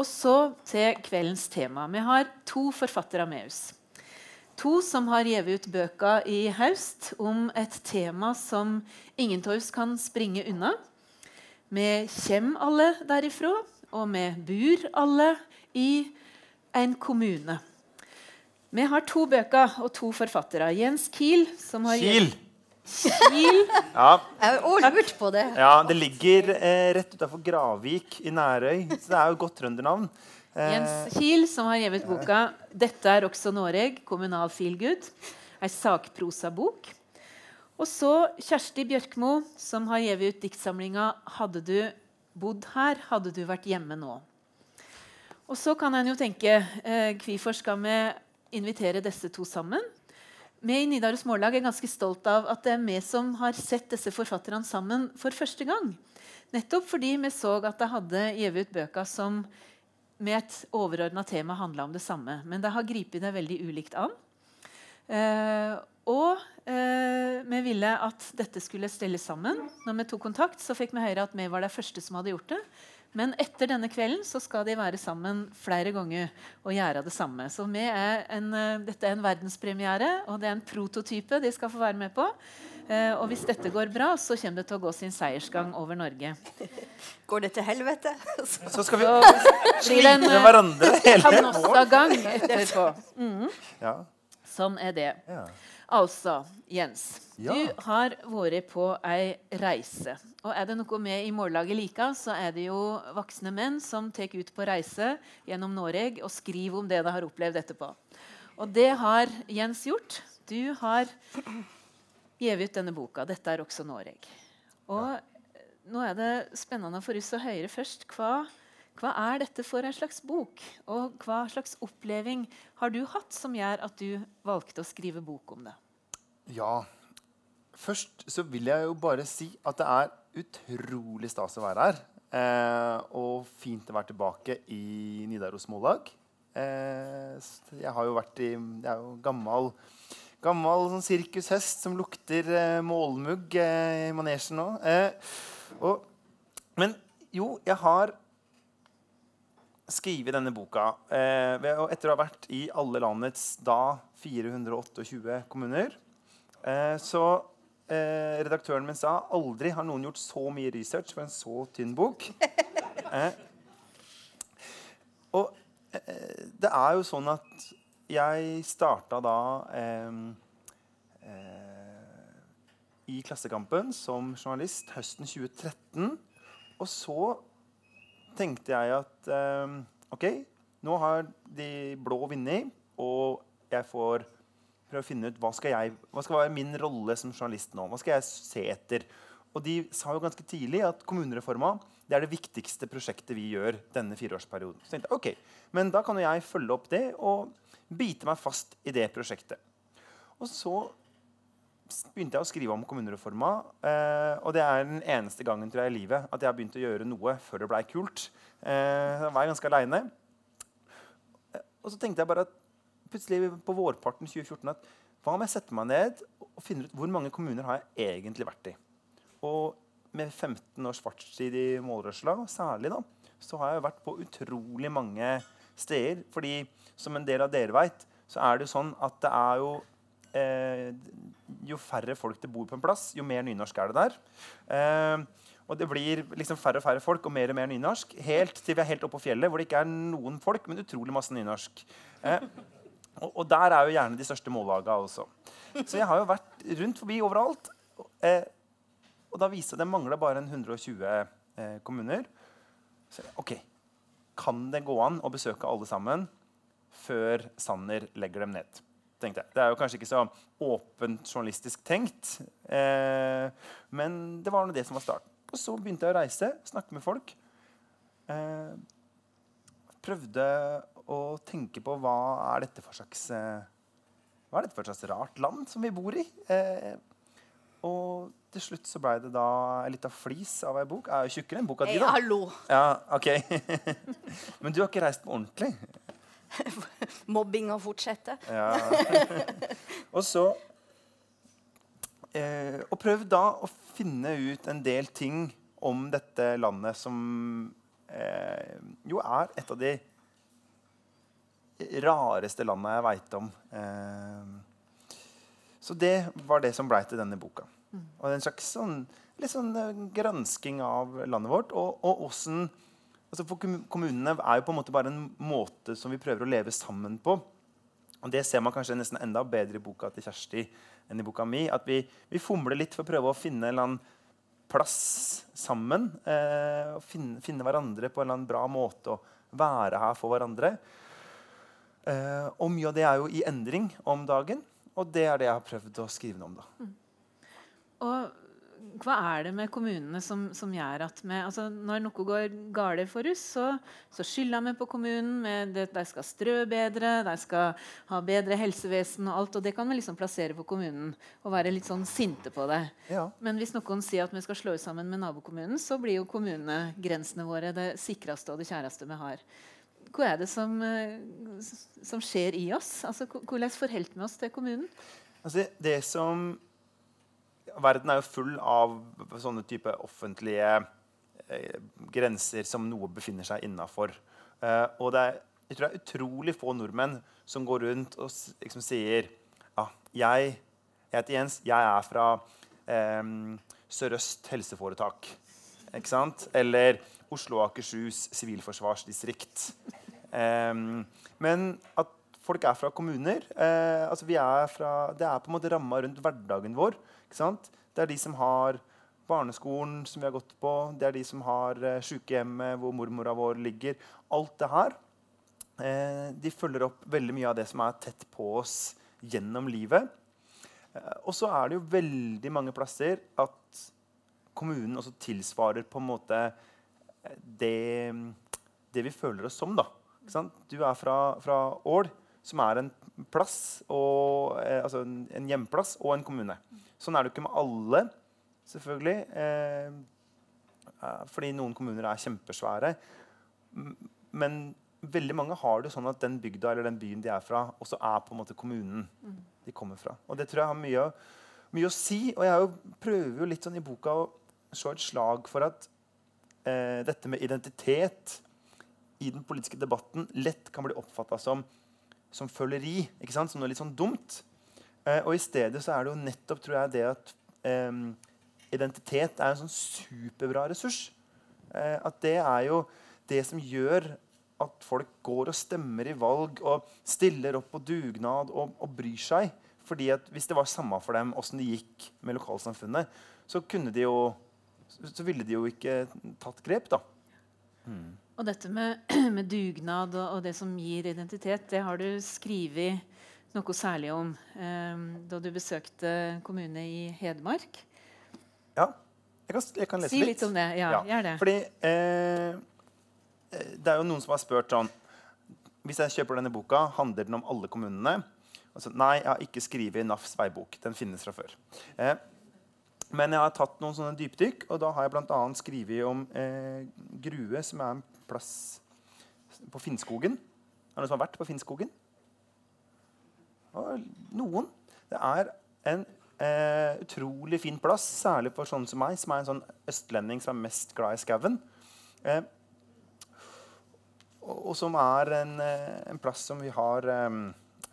Og så til kveldens tema. Vi har to forfattere med oss. To som har gitt ut bøker i høst om et tema som ingen av oss kan springe unna. Vi kommer alle derifra, og vi bor alle i en kommune. Vi har to bøker og to forfattere. Jens Kiel, som har Kiel! Kiel. Ja, Jeg har også lurt på det. ja, det ligger eh, rett utafor Gravvik i Nærøy, så det er jo godt trøndernavn. Eh, Jens Kiel, som har gjevet boka 'Dette er også Noreg kommunal feelgood'. Ei sakprosabok. Og så Kjersti Bjørkmo, som har gitt ut diktsamlinga 'Hadde du bodd her, hadde du vært hjemme nå'. Og så kan en jo tenke eh, hvorfor skal vi invitere disse to sammen? Vi i Nidaros Mållag er ganske stolt av at det er vi som har sett disse forfatterne sammen for første gang. Nettopp fordi vi så at de hadde gitt ut bøker som med et overordna tema handla om det samme. Men de har gripet det veldig ulikt an. Eh, og eh, vi ville at dette skulle stelles sammen. Når vi tok kontakt, så fikk vi høre at vi var de første som hadde gjort det. Men etter denne kvelden så skal de være sammen flere ganger og gjøre det samme. Så vi er en, eh, dette er en verdenspremiere, og det er en prototype de skal få være med på. Eh, og hvis dette går bra, så kommer det til å gå sin seiersgang over Norge. Går det til helvete? så skal vi Så blir det slite en med eh, hverandre hele våren. Etterpå. Mhm. Ja. Sånn er det. Ja. Altså, Jens, Ja. du har vært på ei reise. Og er det noe vi i Mållaget liker, så er det jo voksne menn som tar ut på reise gjennom Norge og skriver om det de har opplevd etterpå. Og det har Jens gjort. Du har gitt ut denne boka. Dette er også Norge. Og nå er det spennende for oss å høre først hva hva er dette for en slags bok? Og hva slags oppleving har du hatt som gjør at du valgte å skrive bok om det? ja. Først så vil jeg jo bare si at det er utrolig stas å være her. Eh, og fint å være tilbake i Nidaros Mållag. Eh, jeg har jo vært i Jeg er jo gammel Gammel sånn sirkushest som lukter eh, målmugg eh, i manesjen nå. Eh, og, men jo, jeg har skrevet denne boka eh, etter å ha vært i alle landets da 428 kommuner. Så eh, redaktøren min sa aldri har noen gjort så mye research for en så tynn bok. Eh, og eh, det er jo sånn at jeg starta da eh, eh, i Klassekampen som journalist høsten 2013. Og så tenkte jeg at OK, nå har de blå vunnet, og jeg får prøve å finne ut hva skal, jeg, hva skal være min rolle som journalist nå. Hva skal jeg se etter? Og de sa jo ganske tidlig at kommunereforma det er det viktigste prosjektet vi gjør denne fireårsperioden. Så tenkte jeg, ok, Men da kan jo jeg følge opp det og bite meg fast i det prosjektet. Og så begynte jeg å skrive om kommunereforma. Eh, og det er den eneste gangen tror jeg, i livet at jeg har begynt å gjøre noe før det blei kult. Eh, da var jeg ganske aleine. Eh, og så tenkte jeg bare at plutselig på vårparten 2014 at hva om jeg setter meg ned og finner ut hvor mange kommuner har jeg egentlig vært i? Og med 15 års fartstid i målrørsla, særlig, da, så har jeg vært på utrolig mange steder. Fordi som en del av dere veit, så er det jo sånn at det er jo eh, Jo færre folk det bor på en plass, jo mer nynorsk er det der. Eh, og det blir liksom færre og færre folk og mer og mer nynorsk. Helt til vi er helt oppe på fjellet, hvor det ikke er noen folk, men utrolig masse nynorsk. Eh, og, og der er jo gjerne de største mållaga også. Så jeg har jo vært rundt forbi overalt. Eh, og da viste det mangla bare en 120 eh, kommuner. Så OK, kan det gå an å besøke alle sammen før Sanner legger dem ned? tenkte jeg. Det er jo kanskje ikke så åpent journalistisk tenkt, eh, men det var nå det som var starten. Og så begynte jeg å reise, snakke med folk. Eh, prøvde å tenke på hva er dette for slags eh, Hva er dette for slags rart land som vi bor i? Eh, og til slutt så ble det da en lita flis av ei bok. Er jo tjukkere enn boka di, da. Hey, hallo. Ja, ok. Men du har ikke reist på ordentlig? Mobbinga fortsetter. Ja. og så eh, Og prøv da å finne ut en del ting om dette landet som eh, jo er et av de rareste landa jeg veit om. Eh, så det var det som blei til denne boka. Og en slags sånn, litt sånn eh, gransking av landet vårt. Og, og hvordan, altså for Kommunene er jo på en måte bare en måte som vi prøver å leve sammen på. Og Det ser man kanskje nesten enda bedre i boka til Kjersti enn i boka mi. At vi, vi fomler litt for å prøve å finne en eller annen plass sammen. Eh, og finne, finne hverandre på en eller annen bra måte og være her for hverandre. Eh, og mye av det er jo i endring om dagen. Og det er det jeg har prøvd å skrive noe om. da. Og hva er det med kommunene som, som gjør at vi, altså Når noe går galt for oss, så, så skylder vi på kommunen. Med det, de skal strø bedre, de skal ha bedre helsevesen og alt. Og det kan vi liksom plassere på kommunen og være litt sånn sinte på det. Ja. Men hvis noen sier at vi skal slå oss sammen med nabokommunen, så blir jo kommunegrensene våre det sikreste og det kjæreste vi har. Hva er det som, eh, som skjer i oss? Altså, hvordan forholder vi oss til kommunen? Altså, det som Verden er jo full av sånne type offentlige eh, grenser som noe befinner seg innafor. Eh, og det er, jeg tror det er utrolig få nordmenn som går rundt og liksom sier ja, jeg, jeg heter Jens, jeg er fra eh, Sør-Øst helseforetak. Ikke sant? Eller Oslo og Akershus sivilforsvarsdistrikt. Eh, men at folk er fra kommuner. Eh, altså er fra, det er på en måte ramma rundt hverdagen vår. Ikke sant? Det er de som har barneskolen som vi har gått på. Det er de som har eh, sykehjemmet hvor mormora vår ligger. Alt det her. Eh, de følger opp veldig mye av det som er tett på oss gjennom livet. Eh, og så er det jo veldig mange plasser at kommunen også tilsvarer på en måte eh, det, det vi føler oss som. da. Du er fra, fra Ål, som er en plass, og, eh, altså en, en hjemplass og en kommune. Sånn er det jo ikke med alle, selvfølgelig. Eh, eh, fordi noen kommuner er kjempesvære. Men veldig mange har det sånn at den bygda eller den byen de er fra, også er på en måte kommunen de kommer fra. Og det tror jeg har mye, mye å si. Og jeg jo, prøver jo litt sånn i boka å slå et slag for at eh, dette med identitet i den politiske debatten lett kan bli oppfatta som, som føleri. Ikke sant? Som noe litt sånn dumt. Eh, og i stedet så er det jo nettopp tror jeg, det at eh, identitet er en sånn superbra ressurs. Eh, at det er jo det som gjør at folk går og stemmer i valg og stiller opp på dugnad og, og bryr seg. Fordi at Hvis det var samme for dem åssen det gikk med lokalsamfunnet, så, de jo, så ville de jo ikke tatt grep. da. Og dette med, med dugnad og, og det som gir identitet, det har du skrevet noe særlig om eh, da du besøkte kommune i Hedmark. Ja, jeg kan, jeg kan lese Si litt om det. Ja, gjør det. Fordi eh, det er jo noen som har spurt sånn Hvis jeg kjøper denne boka, handler den om alle kommunene? Altså, nei, jeg har ikke skrevet NAFs veibok. Den finnes fra før. Eh, men jeg har tatt noen sånne dypdykk, og da har jeg bl.a. skrevet om eh, Grue, som er en plass på Finnskogen. Er det noen som har vært på Finnskogen? Noen. Det er en eh, utrolig fin plass, særlig for sånne som meg, som er en sånn østlending som er mest glad i skauen. Eh, og, som er en, eh, en plass som vi har eh,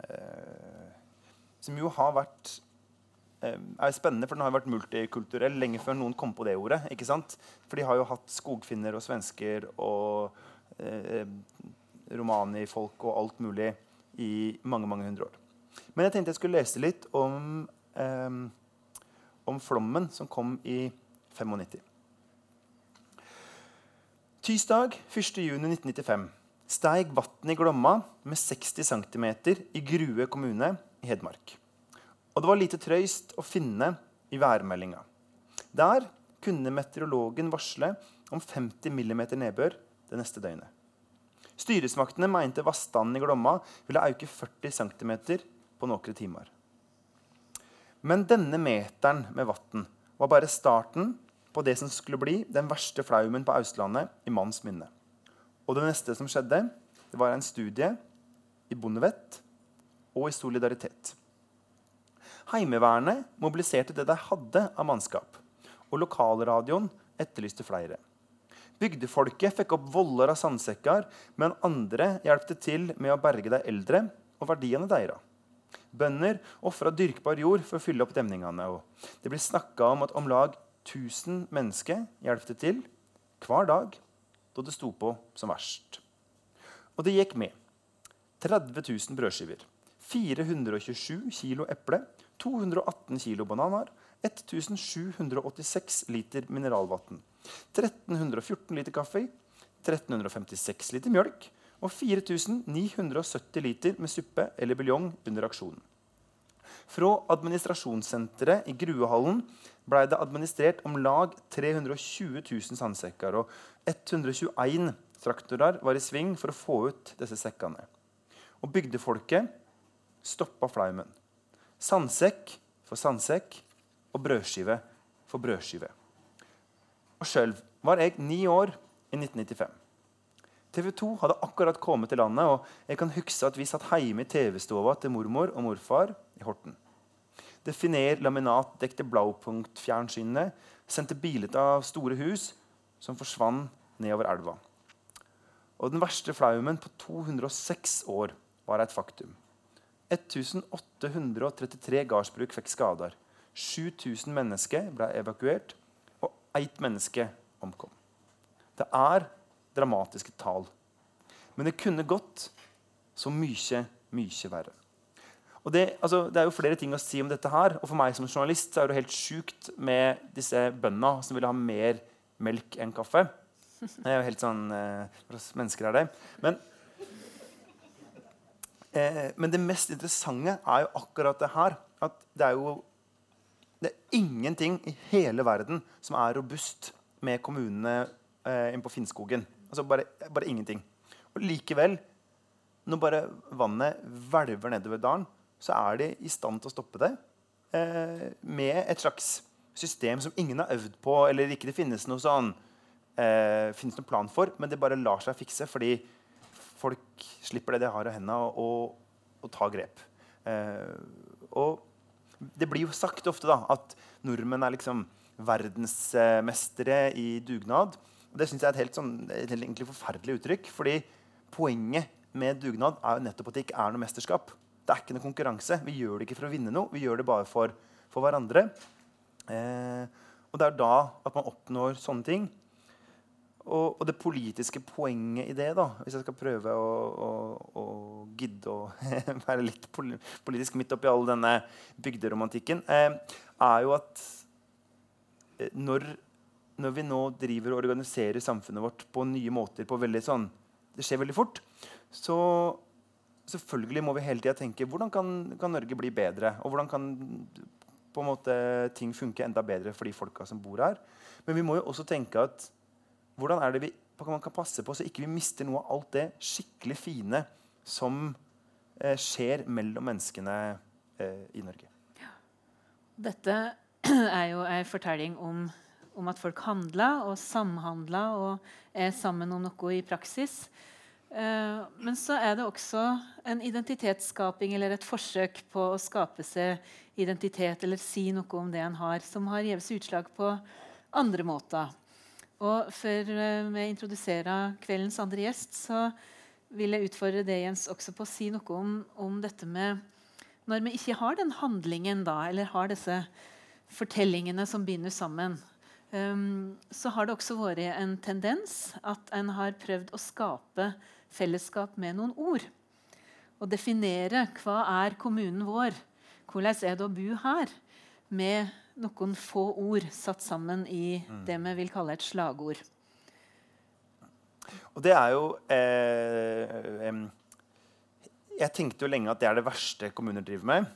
eh, Som jo har vært er spennende, for den har vært multikulturell lenge før noen kom på det ordet. ikke sant? For de har jo hatt skogfinner og svensker og eh, romanifolk og alt mulig i mange mange hundre år. Men jeg tenkte jeg skulle lese litt om, eh, om flommen som kom i 95. Tirsdag 1.6.1995 steig vannet i Glomma med 60 cm i Grue kommune i Hedmark. Og det var lite trøyst å finne i værmeldinga. Der kunne meteorologen varsle om 50 mm nedbør det neste døgnet. Styresmaktene mente vannstanden i Glomma ville øke 40 cm på noen timer. Men denne meteren med vann var bare starten på det som skulle bli den verste flaumen på Østlandet i manns minne. Og det neste som skjedde, det var en studie i bondevett og i solidaritet. Heimevernet mobiliserte det de hadde av mannskap, og lokalradioen etterlyste flere. Bygdefolket fikk opp voller av sandsekker, men andre hjelpte til med å berge de eldre og verdiene deres. Bønder ofra dyrkbar jord for å fylle opp demningene. og Det blir snakka om at om lag 1000 mennesker hjelpte til hver dag da det sto på som verst. Og det gikk med. 30 000 brødskiver, 427 kilo eple, 218 kilo bananer, 1786 liter mineralvann, 1314 liter kaffe, 1356 liter mjølk og 4970 liter med suppe eller buljong under aksjonen. Fra administrasjonssenteret i Gruehallen ble det administrert om lag 320 000 sandsekker, og 121 traktorer var i sving for å få ut disse sekkene. Og bygdefolket stoppa flaumen. Sandsekk for sandsekk og brødskive for brødskive. Og sjøl var jeg ni år i 1995. TV 2 hadde akkurat kommet til landet, og jeg kan huske at vi satt hjemme i TV-stua til mormor og morfar i Horten. Definer laminat dekte blaupunktfjernsynene, sendte bilder av store hus som forsvant nedover elva. Og den verste flaumen på 206 år var et faktum. 1833 gardsbruk fikk skader. 7000 mennesker ble evakuert, og ett menneske omkom. Det er dramatiske tall. Men det kunne gått så mye, mye verre. Og det, altså, det, er jo flere ting å si om dette her. Og for meg som journalist er det helt sjukt med disse bøndene som ville ha mer melk enn kaffe. Det er jo helt sånn eh, mennesker er det. Men, eh, men det mest interessante er jo akkurat det her. At det er jo det er ingenting i hele verden som er robust med kommunene eh, inne på Finnskogen. Altså bare, bare ingenting. Og likevel, når bare vannet hvelver nedover dalen, så er de i stand til å stoppe det eh, med et slags system som ingen har øvd på, eller ikke det finnes noe sånn eh, finnes noen plan for, men det bare lar seg fikse fordi folk slipper det de har i hendene, og, og, tar grep. Eh, og det blir jo sagt ofte da, at nordmenn er liksom verdensmestere i dugnad. Og det syns jeg er et helt, sånn, et helt forferdelig uttrykk. fordi poenget med dugnad er jo nettopp at det ikke er noe mesterskap. Det er ikke noe konkurranse. Vi gjør det ikke for å vinne noe, vi gjør det bare for, for hverandre. Eh, og det er da at man oppnår sånne ting. Og, og, det politiske poenget i det, da, hvis jeg skal prøve å, å, å gidde å være litt politisk midt oppi all denne bygderomantikken, eh, er jo at eh, når, når, vi nå driver og organiserer samfunnet vårt på nye måter på veldig sånn, Det skjer veldig fort. Så selvfølgelig må vi hele tida tenke hvordan kan, kan, Norge bli bedre? Og hvordan kan på en måte, ting funke enda bedre for de folka som bor her? Men vi må jo også tenke at hvordan er det vi man kan passe på så ikke vi mister noe av alt det skikkelig fine som eh, skjer mellom menneskene eh, i Norge. Ja. Dette er jo en fortelling om, om at folk handla og samhandla og er sammen om noe i praksis. Eh, men så er det også en identitetsskaping eller et forsøk på å skape seg identitet eller si noe om det en har, som har gitt utslag på andre måter. Og Før eh, vi introduserer kveldens andre gjest, så vil jeg utfordre deg Jens, også på å si noe om, om, dette med Når vi ikke har den handlingen, da, eller har disse fortellingene som binder sammen, um, så har det også vært en tendens at en har prøvd å skape fellesskap med noen ord. Og definere hva er kommunen vår. Hvordan er det å bo her? Med noen få ord satt sammen i mm. det vi vil kalle et slagord. Og det er jo eh, Jeg tenkte jo lenge at det er det verste kommuner driver med.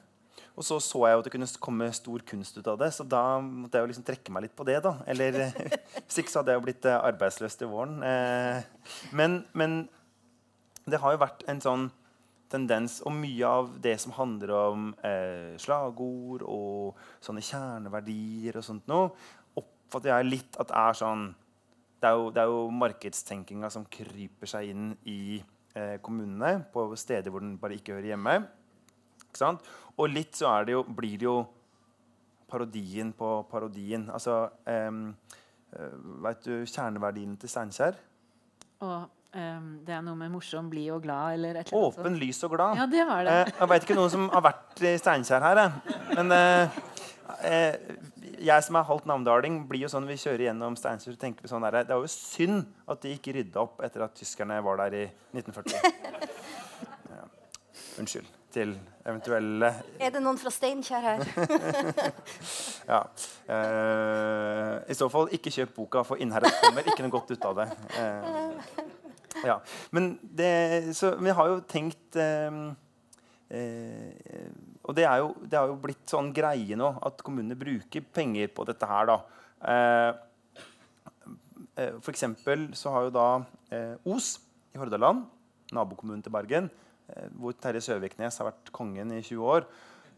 Og så så jeg jo at det kunne komme stor kunst ut av det, så da måtte jeg jo liksom trekke meg litt på det. da. Eller Hvis ikke så hadde jeg jo blitt eh, arbeidsløs til våren. Eh, men, men det har jo vært en sånn tendens, og mye av det som handler om eh, slagord og sånne kjerneverdier og sånt noe, oppfatter jeg litt at er sånn Det er jo, det er jo markedstenkinga som kryper seg inn i eh, kommunene på steder hvor den bare ikke hører hjemme. Ikke og litt så det jo, blir det jo parodien på parodien. Altså, eh, Veit du kjerneverdien til Steinkjer? Og um, det er noe med morsom, blid og glad eller et eller annet Åpen, lys og glad. Ja, det var det. Eh, jeg veit ikke noen som har vært i Steinkjer her, jeg. Men eh, eh, jeg som er halvt namdaling, blir jo sånn vi kjører gjennom Steinkjer tenker vi sånn der, Det er jo synd at de ikke rydda opp etter at tyskerne var der i 1940. Ja. Unnskyld til eventuelle Er det noen fra Steinkjer her? Ja. Eh, I så fall, ikke kjøp boka, for innherred kommer ikke noe godt ut av det. Ja. Men det Så vi har jo tenkt eh, eh, Og det er, jo, det er jo blitt sånn greie nå at kommunene bruker penger på dette her, da. Eh, eh, for eksempel så har jo da eh, Os i Hordaland, nabokommunen til Bergen, eh, hvor Terje Søviknes har vært kongen i 20 år,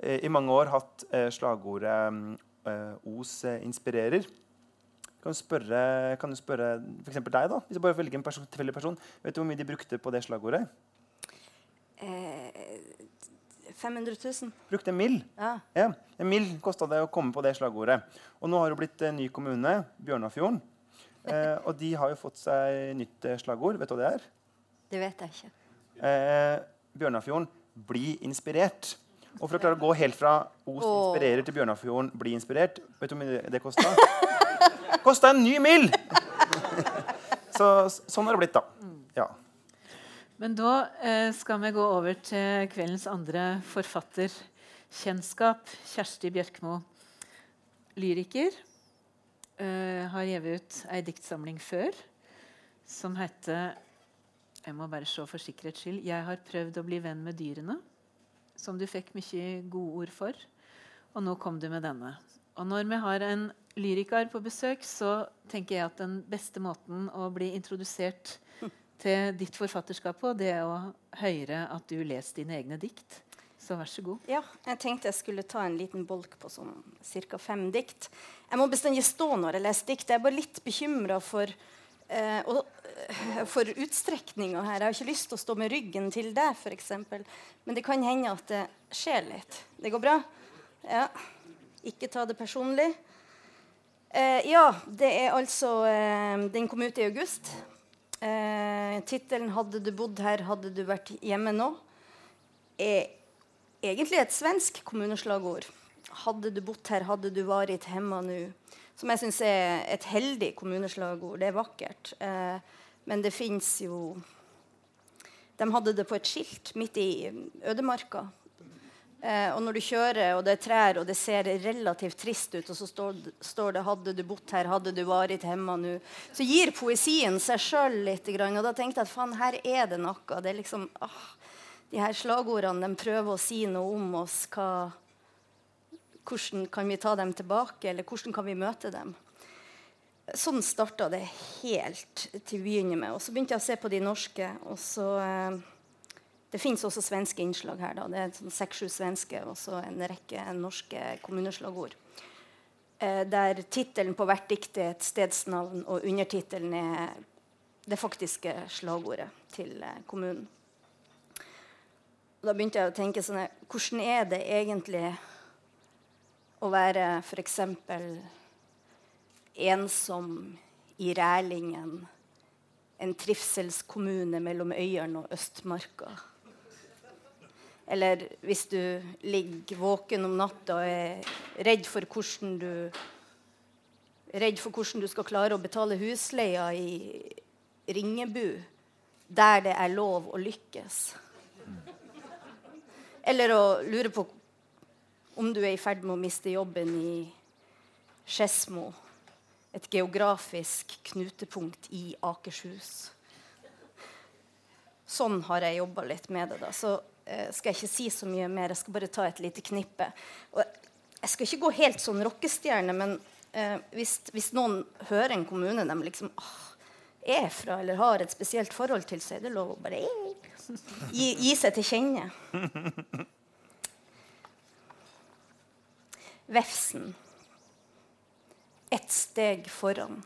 i mange år hatt slagordet Os inspirerer. Kan du spørre, kan du spørre eksempel deg, da? Hvis jeg bare velger en person, tilfeldig person. Vet du hvor mye de brukte på det slagordet? Eh, 500 000? Brukte en mill. Ja. Ja, en mill kosta det å komme på det slagordet. Og nå har det blitt en ny kommune, Bjørnafjorden. Eh, og de har jo fått seg nytt eh, slagord. Vet du hva det er? Det vet jeg ikke. Eh, Bjørnafjorden bli inspirert. Og for å klare å gå helt fra Os inspirerer til Bjørnafjorden bli inspirert, vet du hvor mye det kosta? kosta en ny mil! Så sånn har det blitt, da. Ja. Men da eh, skal vi gå over til kveldens andre forfatterkjennskap. Kjersti Bjørkmo. Lyriker. Eh, har gitt ut ei diktsamling før som heter Jeg må bare se for sikkerhets skyld. 'Jeg har prøvd å bli venn med dyrene'. Som du fikk mye gode ord for. Og nå kom du med denne. Og når vi har en lyriker på besøk, så tenker jeg at den beste måten å bli introdusert til ditt forfatterskap på, det er å høre at du leser dine egne dikt. Så vær så god. Ja, jeg tenkte jeg skulle ta en liten bolk på sånn ca. fem dikt. Jeg må bestandig stå når jeg leser dikt. Jeg er bare litt bekymra for, eh, eh, for utstrekninga her. Jeg har ikke lyst til å stå med ryggen til deg, f.eks. Men det kan hende at det skjer litt. Det går bra? Ja. Ikke ta det personlig. Eh, ja, det er altså eh, Den kom ut i august. Eh, Tittelen 'Hadde du bodd her, hadde du vært hjemme nå'. er egentlig et svensk kommuneslagord. 'Hadde du bodd her, hadde du vært hemma nå'. Som jeg syns er et heldig kommuneslagord. Det er vakkert. Eh, men det fins jo De hadde det på et skilt midt i ødemarka. Eh, og når du kjører, og det er trær, og det ser relativt trist ut, og så står, står det 'Hadde du bodd her, hadde du vært hjemme nå', så gir poesien seg sjøl litt. Og da tenkte jeg at faen, her er det noe. Det er liksom, åh, de her slagordene de prøver å si noe om oss. Hva, hvordan kan vi ta dem tilbake, eller hvordan kan vi møte dem? Sånn starta det helt til å begynne med. Og så begynte jeg å se på de norske. og så... Eh, det fins også svenske innslag her. Da. Det er sånn seks-sju svenske og så en rekke norske kommuneslagord. Eh, der tittelen på hvert dikt er et stedsnavn, og undertittelen er det faktiske slagordet til eh, kommunen. Og da begynte jeg å tenke sånn Hvordan er det egentlig å være f.eks. ensom i Rælingen, en trivselskommune mellom Øyeren og Østmarka? Eller hvis du ligger våken om natta og er redd for hvordan du Redd for hvordan du skal klare å betale husleia i Ringebu, der det er lov å lykkes. Eller å lure på om du er i ferd med å miste jobben i Skedsmo, et geografisk knutepunkt i Akershus. Sånn har jeg jobba litt med det. da. Så skal jeg ikke si så mye mer. Jeg skal bare ta et lite knippe. Og jeg skal ikke gå helt sånn rockestjerne, men eh, hvis, hvis, noen hører en kommune de liksom åh, er fra eller har et spesielt forhold til, så er det lov å bare gi, gi seg til kjenne. Vefsen. Ett steg foran.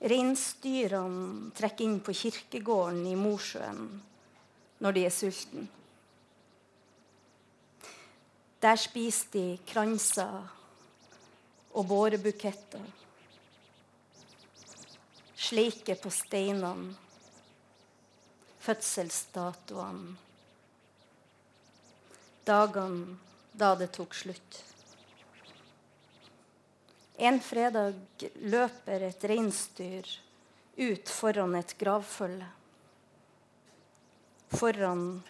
Reinsdyrene trekker inn på kirkegården i Mosjøen når de er sultne. Der spiser de kranser og bårebuketter. Sleiker på steinene, fødselsdatoene. Dagene da det tok slutt. En fredag løper et reinsdyr ut foran et gravfølge. Foran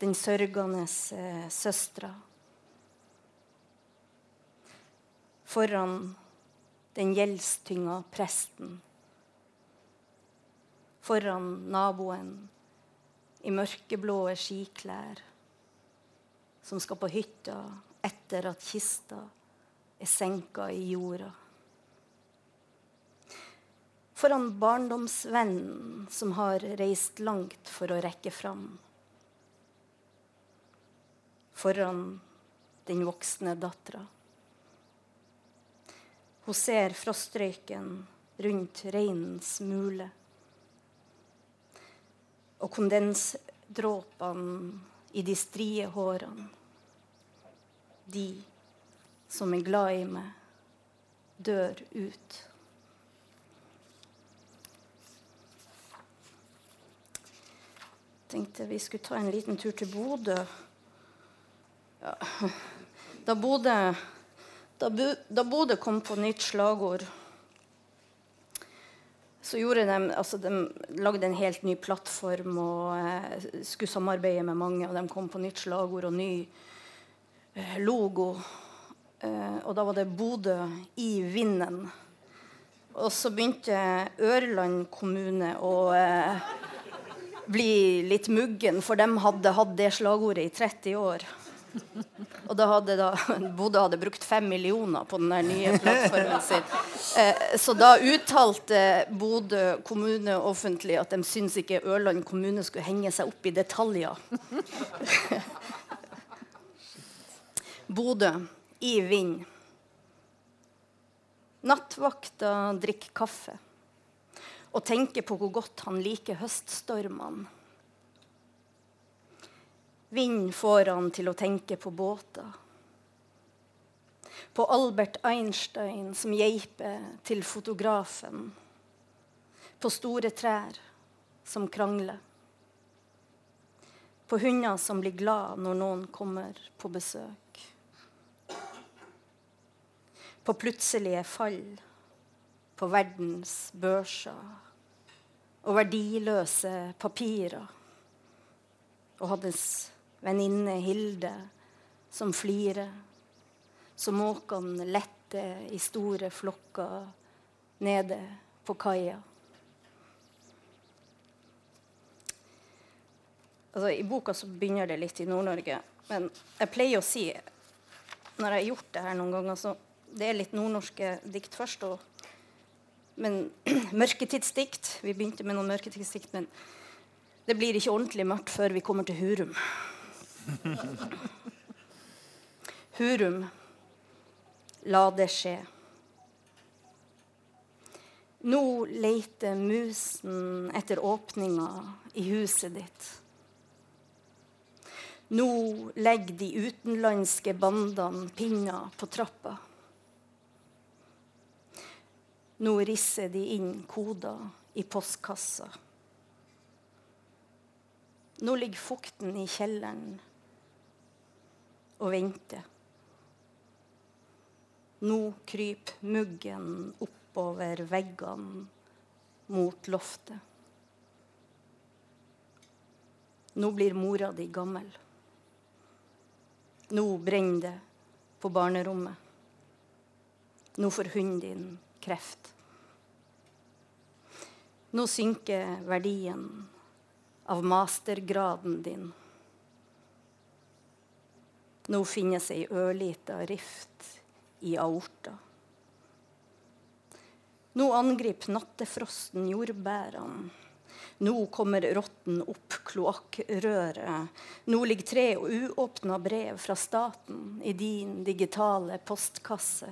den sørgende eh, søstera. Foran den gjeldstynga presten. Foran naboen i mørkeblå skiklær som skal på hytta etter at kista er senka i jorda. Foran barndomsvennen som har reist langt for å rekke fram. Foran den voksne dattera. Hun ser frostrøyken rundt reinens mule. Og kondensdråpene i de strie hårene. De som er glad i meg, dør ut. Tenkte vi skulle ta en liten tur til Bodø. Ja. Da Bodø da, Bodø kom på nytt slagord, så gjorde de, altså de lagde en helt ny plattform og eh, skulle samarbeide med mange. Og de kom på nytt slagord og ny eh, logo. Eh, og da var det Bodø i vinden. Og så begynte Ørland kommune å uh, bli litt muggen, for de hadde hatt det slagordet i 30 år. Og da hadde da, Bodø hadde brukt fem millioner på den nye plattformen sin. Uh, så da uttalte Bodø kommune offentlig at de syntes ikke Ørland kommune skulle henge seg opp i detaljer. Bodø i vind. Nattvakta drikker kaffe og tenker på hvor godt han liker høststormene. Vind får han til å tenke på båter. På Albert Einstein som geiper til fotografen. På store trær som krangler. På hunder som blir glad når noen kommer på besøk på plutselige fall på verdens børser og verdiløse papirer. Og hans venninne Hilde som flirer, så måkene letter i store flokker nede på kaia. Altså, I boka så begynner det litt i Nord-Norge. Men jeg pleier å si, når jeg har gjort det her noen ganger, så det er litt nordnorske dikt først. Og, men mørketidsdikt. Vi begynte med noen mørketidsdikt, men det blir ikke ordentlig mørkt før vi kommer til Hurum. Hurum, la det skje. Nå leiter musen etter åpninger i huset ditt. Nå legger de utenlandske bandene pinner på trappa. Nå risser de inn koder i postkassa. Nå ligger fukten i kjelleren og venter. Nå kryper muggen oppover veggene mot loftet. Nå blir mora di gammel. Nå brenner det på barnerommet. Nå får hunden din kreft. Nå synker verdien av mastergraden din. Nå finnes ei ørlita rift i aorta. Nå angriper nattefrosten jordbærene. Nå kommer rotten opp kloakkrøret. Nå ligger tre uåpna brev fra staten i din digitale postkasse.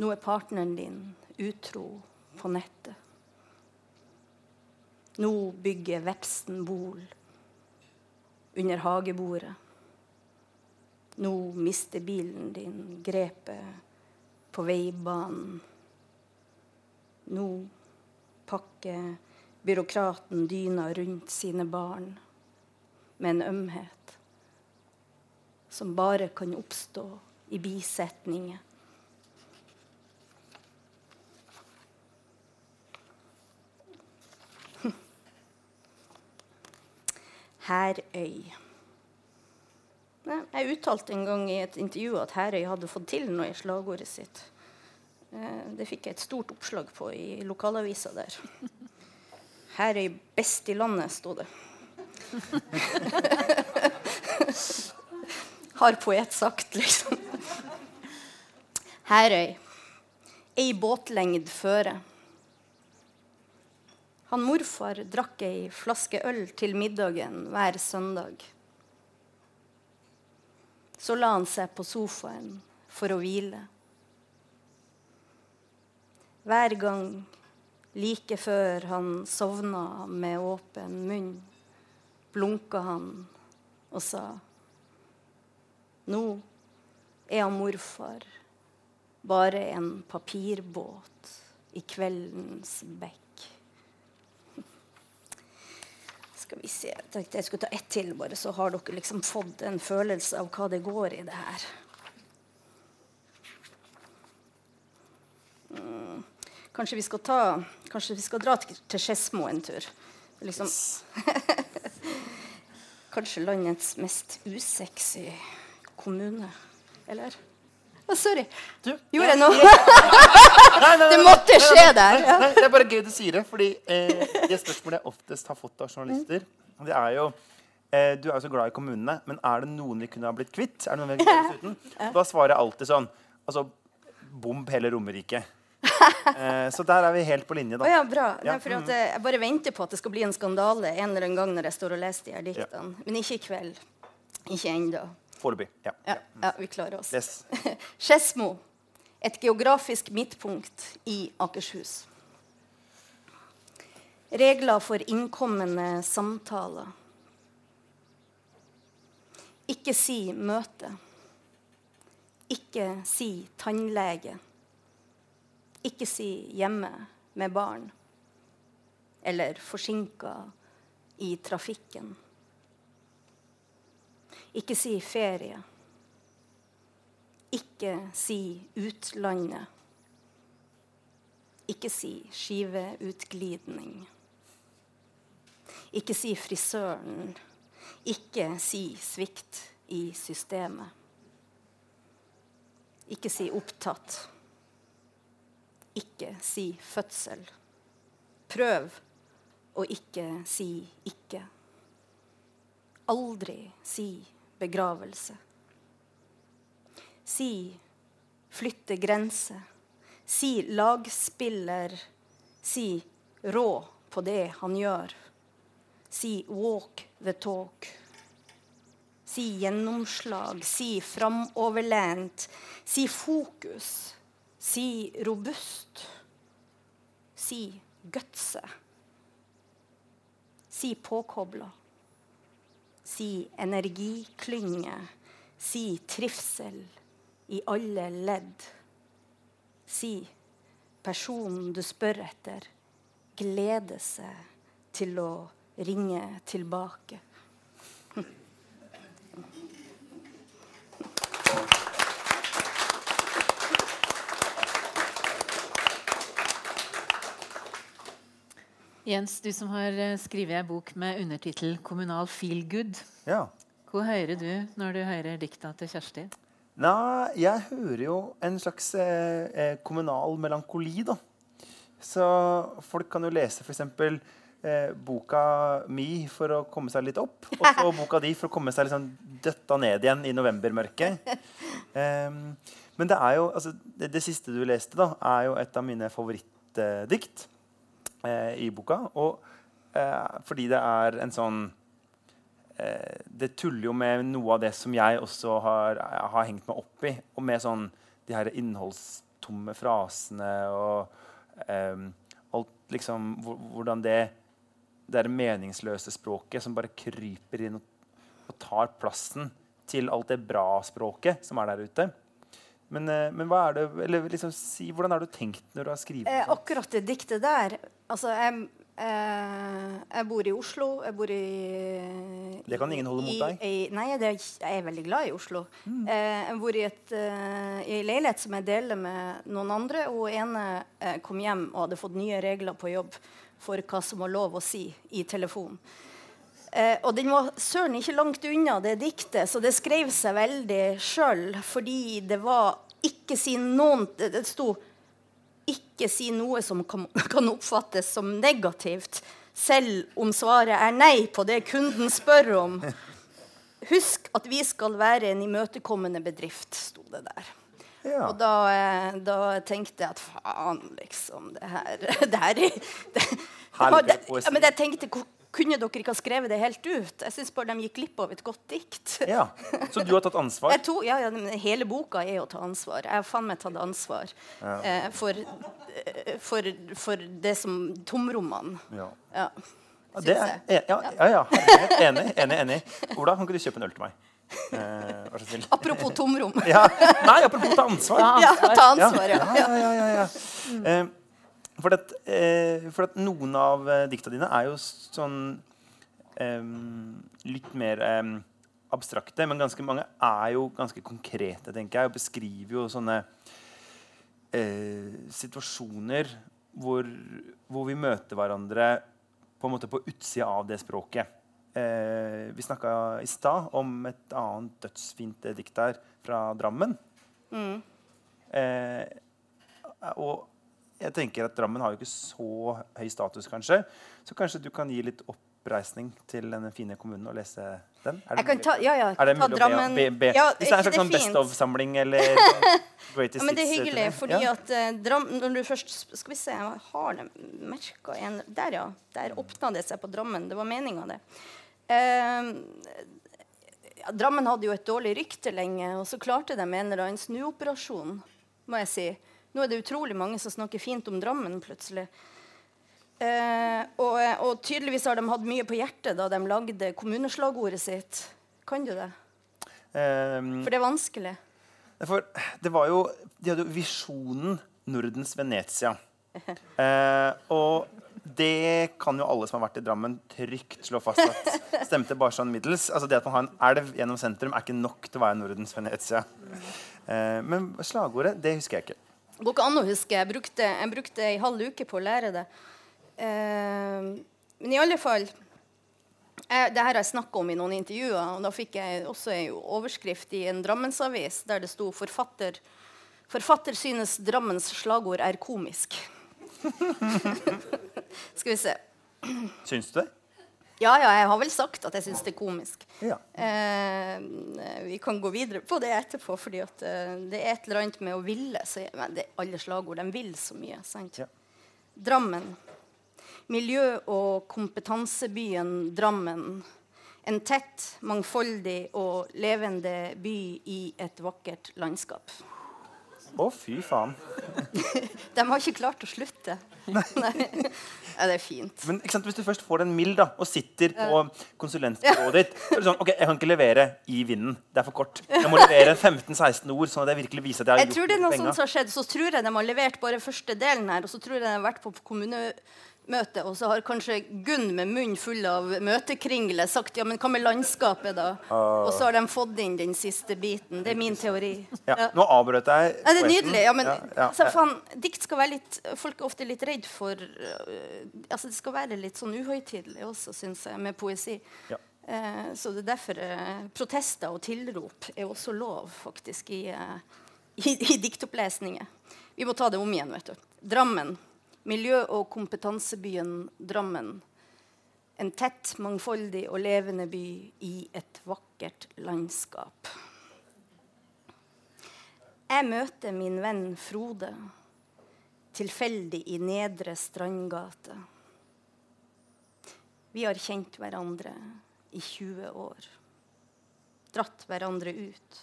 Nå er partneren din utro på nettet. Nå bygger vepsen bol under hagebordet. Nå mister bilen din grepet på veibanen. Nå pakker byråkraten dyna rundt sine barn med en ømhet som bare kan oppstå i bisetninger. Herøy. Jeg uttalte en gang i et intervju at Herøy hadde fått til noe i slagordet sitt. Eh, det fikk jeg et stort oppslag på i lokalavisa der. Herøy best i landet, sto det. Har poet sagt, liksom. Herøy. Ei båtlengd føre. Han morfar drakk ei flaske øl til middagen hver søndag. Så la han seg på sofaen for å hvile. Hver gang, like før han sovna med åpen munn, blunka han og sa Nå er han morfar bare en papirbåt i kveldens bekk. Skal vi se Jeg tenkte jeg skulle ta ett til, bare, så har dere liksom fått en følelse av hva det går i det her. Mm. Kanskje vi skal ta Kanskje vi skal dra til Skedsmo en tur. Liksom. Kanskje landets mest usexy kommune. Eller? Oh, sorry. Du, Gjorde jeg noe? det måtte skje der. Ja. Nei, det er bare gøy du sier det. fordi eh, Det spørsmålet jeg oftest har fått av journalister, det er jo eh, Du er jo så glad i kommunene, men er det noen vi kunne ha blitt kvitt? Er det noen vi kunne ha uten? Da svarer jeg alltid sånn Altså, bomb hele Romerike. Eh, så der er vi helt på linje, da. Oh, ja, bra. Ja. Nei, at jeg, jeg bare venter på at det skal bli en skandale en eller annen gang når jeg står og leser de her diktene. Men ikke i kveld. Ikke ennå. Foreløpig. Ja. Ja, ja, vi klarer oss. Yes. Skedsmo. Et geografisk midtpunkt i Akershus. Regler for innkommende samtaler. Ikke si møte. Ikke si tannlege. Ikke si hjemme med barn. Eller forsinka i trafikken. Ikke si ferie. Ikke si utlandet. Ikke si skiveutglidning. Ikke si frisøren. Ikke si svikt i systemet. Ikke si opptatt. Ikke si fødsel. Prøv å ikke si ikke. Aldri si begravelse. Si flytte grense. Si lagspiller. Si rå på det han gjør. Si walk the talk. Si gjennomslag. Si framoverlent. Si fokus. Si robust. Si gutse. Si påkobla. Si energiklynge. Si trivsel i alle ledd. Si personen du spør etter, gleder seg til å ringe tilbake. Jens, du som har eh, skrevet en bok med undertittel 'Kommunal feel good'. Ja. Hva hører du når du hører dikta til Kjersti? Nei, jeg hører jo en slags eh, eh, kommunal melankoli, da. Så folk kan jo lese f.eks. Eh, boka mi for å komme seg litt opp, og så boka di for å komme seg liksom døtta ned igjen i novembermørket. Um, men det er jo, altså, det, det, siste du leste, da, er jo et av mine favorittdikt i boka. Og eh, fordi det er en sånn eh, Det tuller jo med noe av det som jeg også har, har hengt meg opp i. Og med sånn de her innholdstomme frasene og eh, alt liksom Hvordan det det er meningsløse språket som bare kryper inn og, og tar plassen til alt det bra-språket som er der ute. Men, eh, men hva er det, eller liksom si, hvordan har du tenkt når du har skrevet Eh, akkurat det diktet der altså jeg, eh, jeg bor i Oslo. Jeg bor i Det kan ingen holde mot deg. I, nei, det jeg er veldig glad i Oslo. Eh, jeg bor i, et, eh, i en leilighet som jeg deler med noen andre. Og ene eh, kom hjem og hadde fått nye regler på jobb for hva som var lov å si i telefon. Eh, og den var søren ikke langt unna det diktet, så det skrev seg veldig sjøl. Fordi det var ikke si noen Det, sto ikke si noe som kan, kan oppfattes som negativt, selv om svaret er nei på det kunden spør om. Husk at vi skal være en imøtekommende bedrift, sto det der. Ja. Og da, eh, da tenkte jeg at faen, liksom Det her Det her det, det, det, det, ja, Men jeg tenkte "Ko- Kunne dere ikke ha skrevet det helt ut? Jeg syns bare de gikk glipp av et godt dikt. ja. Så du har tatt ansvar? Jeg to, ja, ja, hele boka er å ta ansvar. Jeg har faen meg tatt ansvar eh, for, eh, for, for det som tomrommene. Ja. Ja. Ja, det er, ja, ja, ja. Enig, enig, enig. Ola, kan ikke du kjøpe en øl til meg? Eh. Apropos tomrom. Ja. Nei, apropos ta ansvar. Ja, ta ansvar, ja. Ja, ja, ja, ja, ja. Eh, for, at, eh, for at noen av eh, dikta dine er jo sånn eh, litt mer eh, abstrakte, men ganske mange er jo ganske konkrete, tenker jeg, og beskriver jo sånne eh, situasjoner hvor, hvor vi møter hverandre på en måte på utsida av det språket. Eh, vi snakka i stad om et annet dødsfint dikt her fra Drammen. Eh, og jeg tenker at Drammen har jo ikke så høy status, kanskje. Så kanskje du kan gi litt oppreisning til denne fine kommunen og lese den? Er det mulig? ta, ja, ja, Er det ta mulig Drammen å be, be? Ja, Hvis det er en slags sånn Best of-samling eller Greatest Ja, men det er hyggelig, turné? fordi at uh, Drammen når du først Skal vi se, jeg har det merka en Der, ja. Der åpna det seg på Drammen. Det var meninga, det. Uh, Drammen hadde jo et dårlig rykte lenge, og så klarte de en eller annen snuoperasjon, må jeg si. Nå er det utrolig mange som snakker fint om Drammen plutselig. Eh, og, og tydeligvis har de hatt mye på hjertet da de lagde kommuneslagordet sitt. Kan du det? Um, For det er vanskelig. For det var jo De hadde jo visjonen Nordens Venezia. Eh, og det kan jo alle som har vært i Drammen, trygt slå fast at stemte bare sånn middels. Altså Det at man har en elv gjennom sentrum, er ikke nok til å være Nordens Venezia. Eh, men slagordet, det husker jeg ikke. Går ikke an å huske. Jeg brukte, jeg brukte en halv uke på å lære det. Eh, men i alle fall jeg, det her har jeg snakka om i noen intervjuer. og Da fikk jeg også en overskrift i en Drammensavis der det sto forfatter, 'Forfatter synes Drammens slagord er komisk'. Skal vi se. Syns du det? Ja, ja, jeg har vel sagt at jeg syns det er komisk. Ja. Eh, vi kan gå videre på det etterpå, fordi at, eh, det er et eller annet med å ville. Så, det, alle slagord de vil så mye. sant? Ja. Drammen. Miljø- og kompetansebyen Drammen. En tett, mangfoldig og levende by i et vakkert landskap. Å, fy faen. De har ikke klart å slutte. Nei. Ja, det er fint. Men Hvis du først får den mild da, og sitter på konsulentbyrået ditt så er det sånn, ok, Jeg kan ikke levere i vinden. Det er for kort. Jeg må levere 15-16 ord, sånn at jeg virkelig viser at jeg har Jeg tror det er noe sånt som har skjedd. Så tror jeg de har levert bare første delen her, og så tror jeg de har vært på kommunemøte, og så har kanskje Gunn med munn full av møtekringle sagt ja, men hva med landskapet, da? Og så har de fått inn den siste biten. Det er min teori. Ja, nå avbrøt jeg. Nei, det er nydelig. Ja, men Ja, ja, altså, ja. faen, dikt skal være litt Folk er ofte litt redd for uh, altså Det skal være litt sånn uhøytidelig også, syns jeg, med poesi. Ja. Eh, så det er derfor eh, protester og tilrop er også lov, faktisk, i, i, i diktopplesninger. Vi må ta det om igjen, vet du. Drammen. Miljø- og kompetansebyen Drammen. En tett, mangfoldig og levende by i et vakkert landskap. Jeg møter min venn Frode tilfeldig i Nedre Strandgate. Vi har kjent hverandre i 20 år. Dratt hverandre ut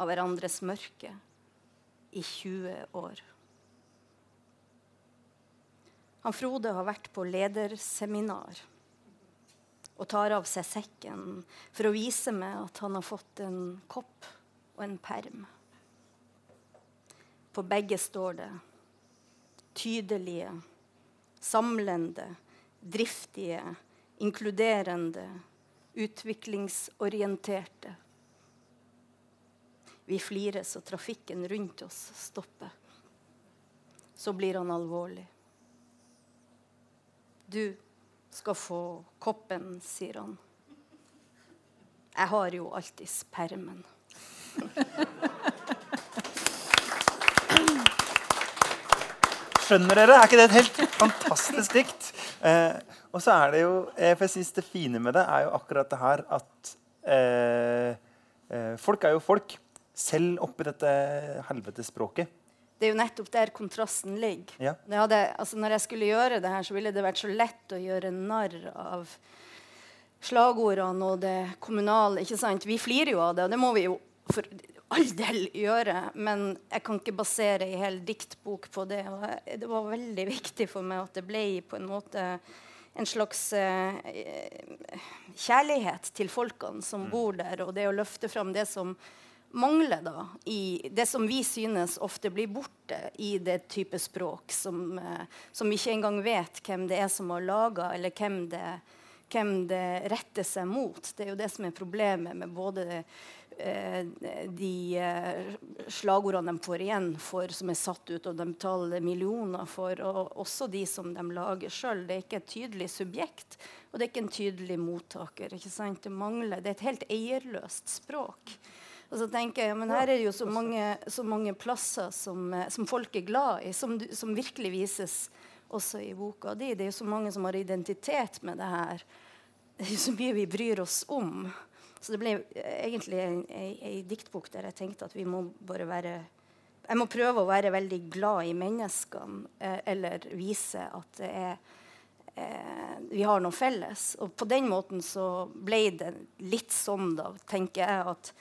av hverandres mørke i 20 år. Han Frode har vært på lederseminar og tar av seg sekken for å vise meg at han har fått en kopp og en perm. På begge står det tydelige, samlende, driftige, inkluderende, utviklingsorienterte. Vi flirer så trafikken rundt oss stopper. Så blir han alvorlig. Du skal få koppen, sier han. Jeg har jo alltids permen. Skjønner dere? Er ikke det et helt fantastisk dikt? Eh, og så er det jo eh, for jeg synes Det fine med det er jo akkurat det her at eh, eh, folk er jo folk, selv oppi dette helvetespråket. Det er jo nettopp der kontrasten ligger. Ja. Det hadde, altså når jeg skulle gjøre det her, så ville det vært så lett å gjøre narr av slagordene og det kommunale. ikke sant? Vi flirer jo av det, og det må vi jo for all del gjøre. Men jeg kan ikke basere ei hel diktbok på det. Og jeg, det var veldig viktig for meg at det ble på en måte en slags eh, kjærlighet til folkene som bor der, og det å løfte fram det som mangler da, i det som vi synes ofte blir borte i det type språk som, eh, som ikke engang vet hvem det er som har laga, eller hvem det, hvem det retter seg mot. Det er jo det som er problemet med både eh, de eh, slagordene de får igjen for, som er satt ut, og de betaler millioner for, og også de som de lager sjøl. Det er ikke et tydelig subjekt, og det er ikke en tydelig mottaker. ikke sant? Det mangler, det er et helt eierløst språk. Og så tenker jeg, ja, men Her er det jo så mange, så mange plasser som, eh, som, folk er glad i, som, som, virkelig vises også i boka di. Det er jo så mange som har identitet med det her. Det er jo så mye vi bryr oss om. Så det ble egentlig ei diktbok der jeg tenkte at vi må bare være Jeg må prøve å være veldig glad i menneskene, eh, eller vise at det er eh, vi har noe felles. Og på den måten så ble det litt sånn, da, tenker jeg, at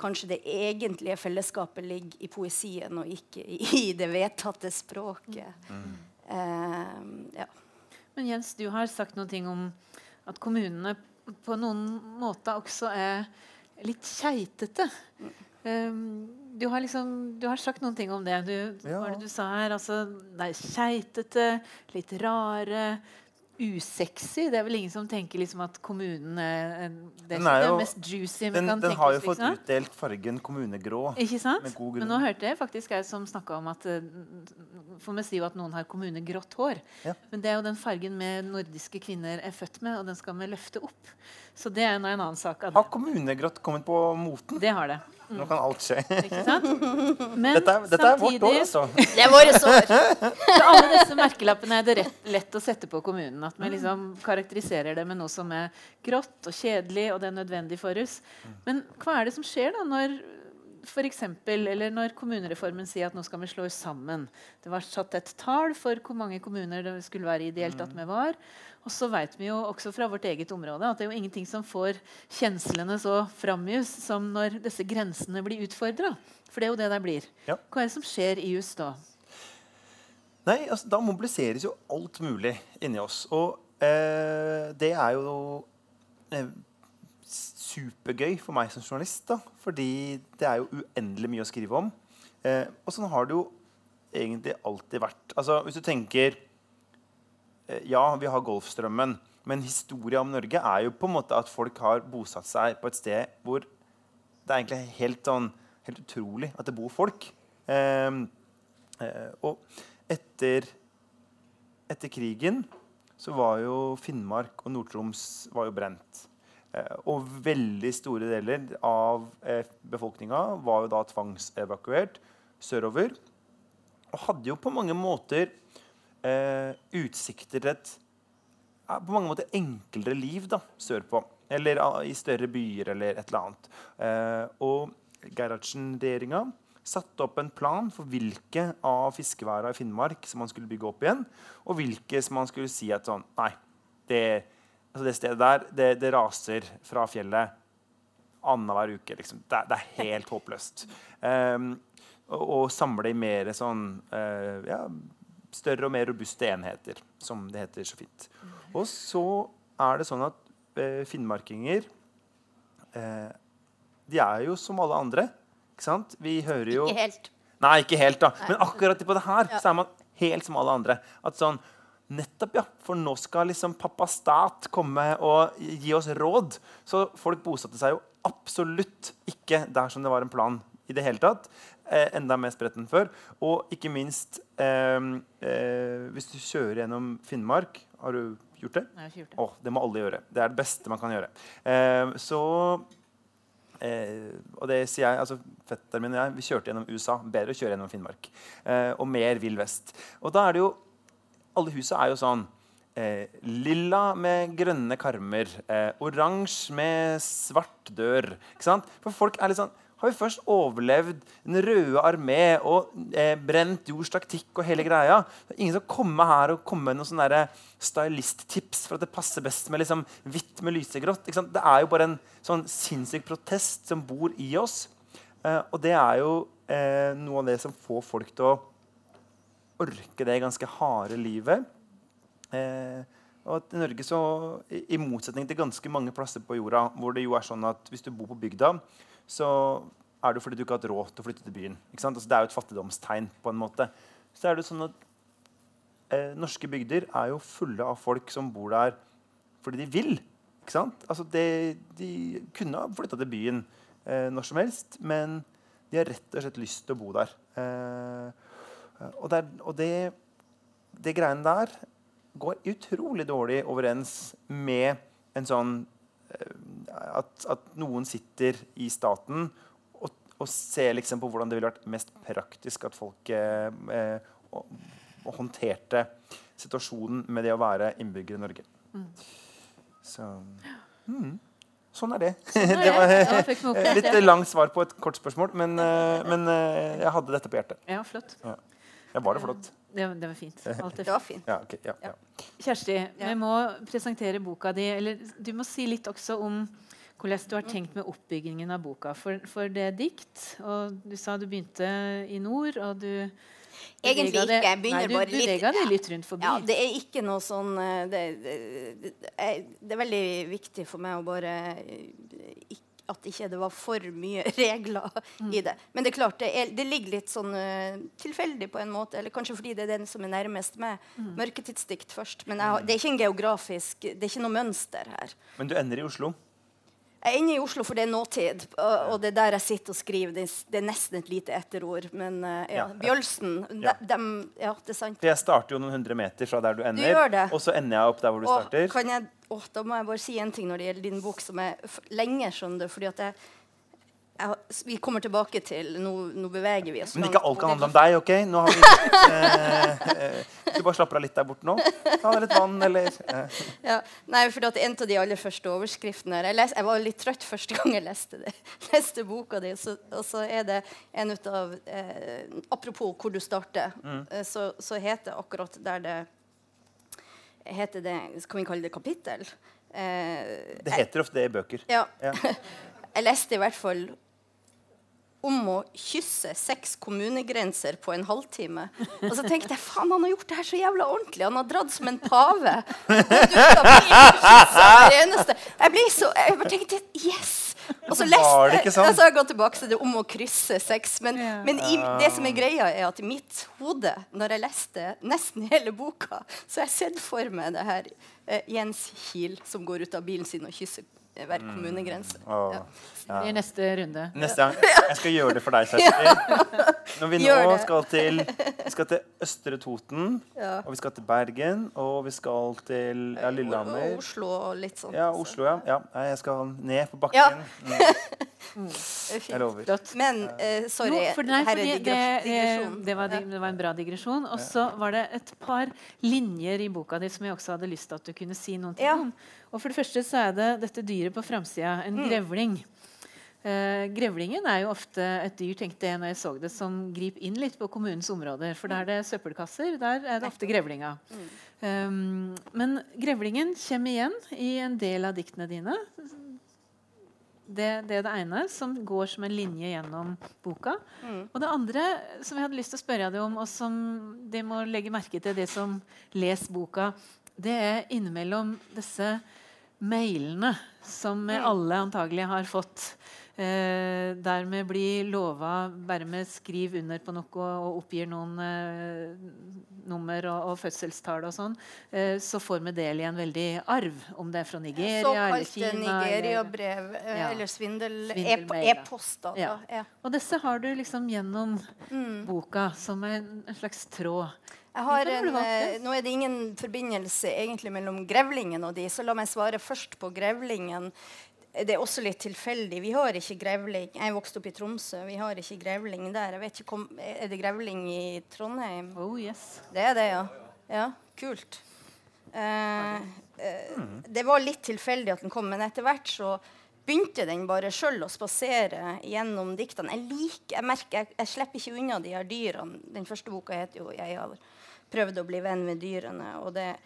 kanskje det egentlige fellesskapet ligger i poesien og ikke i det vedtatte språket. Mm. Uh, ja. Men Jens, du har sagt noen ting om at kommunene på noen måter også er litt keitete. Mm. Um, du, har liksom, du har sagt noen ting om det. Du, ja. Hva var det du sa her? Altså, det er keitete, litt rare usexy. Det er vel ingen som tenker liksom at kommunen er det, er jo, det mest juicy Den, den har jo fått liksom. utdelt fargen kommunegrå. Ikke sant? Men nå hørte jeg faktisk jeg som snakka om at eh, For vi sier jo at noen har kommunegrått hår. Ja. Men det er jo den fargen vi nordiske kvinner er født med, og den skal vi løfte opp. Så det er en annen sak. Har kommunegrått kommet på moten? Det har det. Nå kan alt skje. Ikke sant? Men dette, er, dette er vårt år, altså. Det er våre sår. Så alle disse merkelappene er det rett, lett å sette på kommunen. At vi liksom karakteriserer det med noe som er grått og kjedelig, og det er nødvendig for oss. Men hva er det som skjer da når for eksempel, eller når kommunereformen sier at nå skal vi slå oss sammen. Det var satt et tall for hvor mange kommuner det skulle være ideelt at vi var. Og så vet vi jo også fra vårt eget område at det er jo ingenting som får kjenslene så framjus som når disse grensene blir utfordra. For det er jo det det blir. Ja. Hva er det som skjer i jus da? Nei, altså, Da mobiliseres jo alt mulig inni oss. Og eh, det er jo eh, supergøy for meg som journalist. da, Fordi det er jo uendelig mye å skrive om. Eh, og sånn har det jo egentlig alltid vært. Altså, Hvis du tenker eh, Ja, vi har Golfstrømmen. Men historia om Norge er jo på en måte at folk har bosatt seg på et sted hvor det er egentlig helt, sånn, helt utrolig at det bor folk. Eh, eh og etter, etter krigen så var jo Finnmark og Nord-Troms brent. Eh, og veldig store deler av eh, befolkninga var jo da tvangsevakuert sørover. Og hadde jo på mange måter eh, utsikter til et på mange måter enklere liv da, sørpå. Eller i større byer eller et eller annet. Eh, og Gerhardsen-regjeringa satte opp en plan for hvilke av fiskeværene i Finnmark som man skulle bygge opp igjen, og hvilke som man skulle si at sånn Nei, det er altså det stedet der, det, det raser fra fjellet annenhver uke. Liksom. Det, det, er helt håpløst. Um, og, og samle i mer sånn uh, ja, større og mer robuste enheter, som det heter så fint. Og så er det sånn at uh, finnmarkinger uh, De er jo som alle andre. Ikke sant? Vi hører jo Ikke helt. Nei, ikke helt, da. Men akkurat på det her så er man helt som alle andre. At sånn, Nettopp, ja. For nå skal liksom pappa stat komme og gi oss råd. Så folk bosatte seg jo absolutt ikke der som det var en plan i det hele tatt. Eh, enda mer spredt enn før. Og ikke minst eh, eh, hvis du kjører gjennom Finnmark Har du gjort det? Nei, jeg har ikke gjort det. oh, det må alle gjøre. Det er det beste man kan gjøre. Eh, så eh, Og det sier jeg, altså Fetteren min og jeg vi kjørte gjennom USA. Bedre å kjøre gjennom Finnmark. Eh, og mer Vill Vest. Og da er det jo Alle husa er jo sånn eh, lilla med grønne karmer. Eh, Oransje med svart dør. Ikke sant? For folk er litt sånn har vi først overlevd Den røde armé og eh, brent jords taktikk og hele greia. Det er ingen som kommer her og kommer med noen sånne stylisttips for at det passer best med liksom hvitt med lysegrått. Ikke sant? Det er jo bare en sånn sinnssyk protest som bor i oss. Eh, og det er jo eh, noe av det som får folk til å orke det ganske harde livet. Eh, og at i Norge så, i, motsetning til ganske mange plasser på jorda, hvor det jo er sånn at hvis du bor på bygda, så er det fordi du ikke har hatt råd til å flytte til byen. Altså, det er jo et fattigdomstegn. på en måte. Så er det sånn at eh, Norske bygder er jo fulle av folk som bor der fordi de vil. Altså, det, de kunne ha flytta til byen eh, når som helst, men de har rett og slett lyst til å bo der. Eh, og det, er- og det, det greiene der går utrolig dårlig overens med en sånn eh, at, at noen sitter i staten og, og ser liksom på hvordan det ville vært mest praktisk at folk eh, eh, og, og håndterte situasjonen med det å være innbygger i Norge. Så mm, Sånn er det. er det det. Eh, litt langt svar på et kort spørsmål, men, eh, men eh, jeg hadde dette på hjertet. Ja, flott. Ja, var det flott? Det, det var fint. Alt er Det var fint. Ja, okay, Ja, ja. Kjersti, Ja. vi må presentere boka di. Eller du må si litt også om hvordan du har tenkt med oppbyggingen av boka. For, for det er dikt, og du sa du begynte i nord, og du Egentlig ikke. Jeg begynner du, bare du litt- beveget deg litt rundt forbi. Ja, det er ikke noe sånn eh, Det, det, det, er, det er veldig viktig for meg å bare eh, ikk- At ikke det var for mye regler i det. Men det er klart, det, er, det ligger litt sånn uh, tilfeldig på en måte. Eller kanskje fordi det er den som er nærmest meg. Mørketidsdikt først. Men jeg, det er ikke en geografisk Det er ikke noe mønster her. Men du ender i Oslo? Jeg ender i Oslo, for det er nåtid. Og, og det er der jeg sitter og skriver. Det, det er nesten et lite etterord. Men uh, ja, Ja. Bjølsen Ja. de, dem- ja, det er sant. For jeg starter jo noen hundre meter fra der du ender, gjør det. og så ender jeg opp der hvor du Og starter. kan jeg, åh, da må jeg bare si en ting når det gjelder din bok, som er lenge. skjønner du, fordi at jeg, jeg, Vi kommer tilbake til Nå, nå beveger vi oss. Men ikke alt kan handle om deg, OK? Nå har vi eh, eh, Du bare slapper av litt der borte nå? Ta deg litt vann, eller eh. Ja, nei, for at En av de aller første overskriftene jeg, les, jeg var litt trøtt første gang jeg leste, det, leste boka di. Så, og så er det en ut av eh, Apropos hvor du starter, mm. så, så heter akkurat der det heter det, Kan vi kalle det kapittel? Eh, Det heter ofte det i bøker. ja. Ja. Jeg leste i hvert fall om å kysse seks kommunegrenser på en halvtime. Og så tenkte jeg faen, han har gjort det her så jævla ordentlig. Han har dratt som en pave. Og du skal bli kysset hver eneste. Jeg ble så, jeg bare tenkte yes! Og så var det ikke sånn. Altså, har jeg gått tilbake til det om å krysse sex. Men, yeah. men i, det som er greia, er at i mitt hode, når jeg leste nesten hele boka, så har jeg sett for meg det her eh, Jens Kiel som går ut av bilen sin og kysser hver kommunegrense. Åh. Ja. Ja. I neste runde. Neste gang. Jeg skal gjøre det for deg, Kjersti. Når vi nå skal til, vi skal til Østre Toten, Ja. og vi skal til Bergen, og vi skal til ja, Og Lillehammer. Oslo og litt sånn. Ja, Oslo, ja. ja. Jeg skal ned på bakken. Mm, Det er fint. jeg lover. Flott. Men uh, sorry, no, for nei, her fordi er det, det, det, var, det var en bra digresjon. Og så var det et par linjer i boka di som jeg også hadde lyst til at du kunne si noen ting Ja. om. Og for det første så er det dette dyret på framsida, en grevling. Eh, grevlingen er jo ofte et dyr tenkte jeg når jeg så det, som griper inn litt på kommunens områder. For der er det søppelkasser. Der er det ofte grevlinga. Um, men grevlingen kommer igjen i en del av diktene dine. Det, det er det ene, som går som en linje gjennom boka. Og det andre som jeg hadde lyst til å spørre deg om, og som de må legge merke til, det som leser boka, det er innimellom disse mailene som vi alle antagelig har fått. Eh, der vi blir lova bare vi skriver under på noe og oppgir noen eh, nummer og, og fødselstall og sånn, eh, så får vi del i en veldig arv. Om det er fra Nigeria eller Kina. Såkalte Nigeria-brev eller, Ja. eller svindel... Ja. E-poster. Ja. Ja. Og disse har du liksom gjennom Mm. boka som en slags tråd. En, eh, nå er det ingen forbindelse egentlig mellom grevlingen og de, så la meg svare først på grevlingen. Det er også litt tilfeldig. Vi har ikke grevling. Jeg vokste opp i Tromsø. Vi har ikke grevling der. Jeg vet ikke om, Er det grevling i Trondheim? Oh yes. Det er det, ja. Ja, Kult. Eh, eh, det var litt tilfeldig at den kom, men etter hvert så begynte den bare sjøl å spasere gjennom diktene. Jeg liker, jeg merker, jeg, jeg slipper ikke unna de her dyrene. Den første boka heter jo 'Jeg har prøvd å bli venn med dyrene'. og det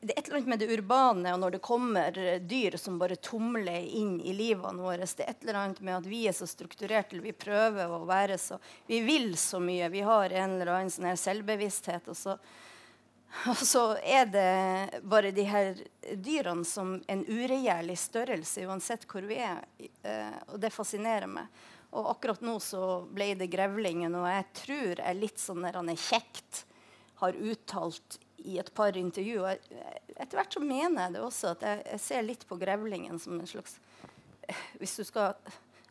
det er et eller annet med det urbane, og når det kommer dyr som bare tumler inn i livene våre. Det er et eller annet med at vi er så strukturerte, eller vi prøver å være så Vi vil så mye. Vi har en eller annen sånn her selvbevissthet. Og så, og så er det bare de her dyrene som en uregjerlig størrelse, uansett hvor vi er. Eh, og det fascinerer meg. Og akkurat nå så ble det grevlingen, og jeg tror jeg er litt sånn der han er kjekt har uttalt i et par intervju. og Etter hvert så mener jeg det også, at jeg, jeg ser litt på grevlingen som en slags hvis du skal,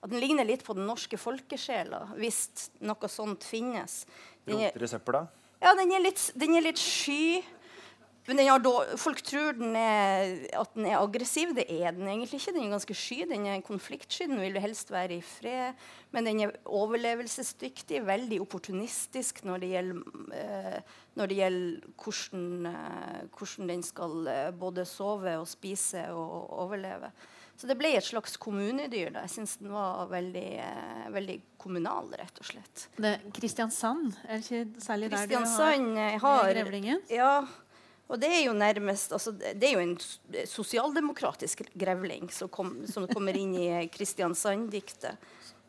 At den ligner litt på den norske folkesjela, hvis noe sånt finnes. Er, Roter i søpla. ja, den er litt, den er litt sky. Men den har da, folk tror den er, at den er aggressiv. Det er den egentlig ikke. Den er ganske sky. Den er konfliktsky. Den vil helst være i fred. Men den er overlevelsesdyktig, veldig opportunistisk når det gjelder, eh, når det gjelder hvordan, eh, hvordan den skal eh, både sove og spise og overleve. Så det ble et slags kommunedyr. da. Jeg syns den var veldig, eh, veldig kommunal, rett og slett. Det, Kristiansand, er det ikke særlig der du har har grevlingen? Ja, og det er jo nærmest altså, Det er jo en sosialdemokratisk grevling som, kom, som kommer inn i Kristiansand-diktet.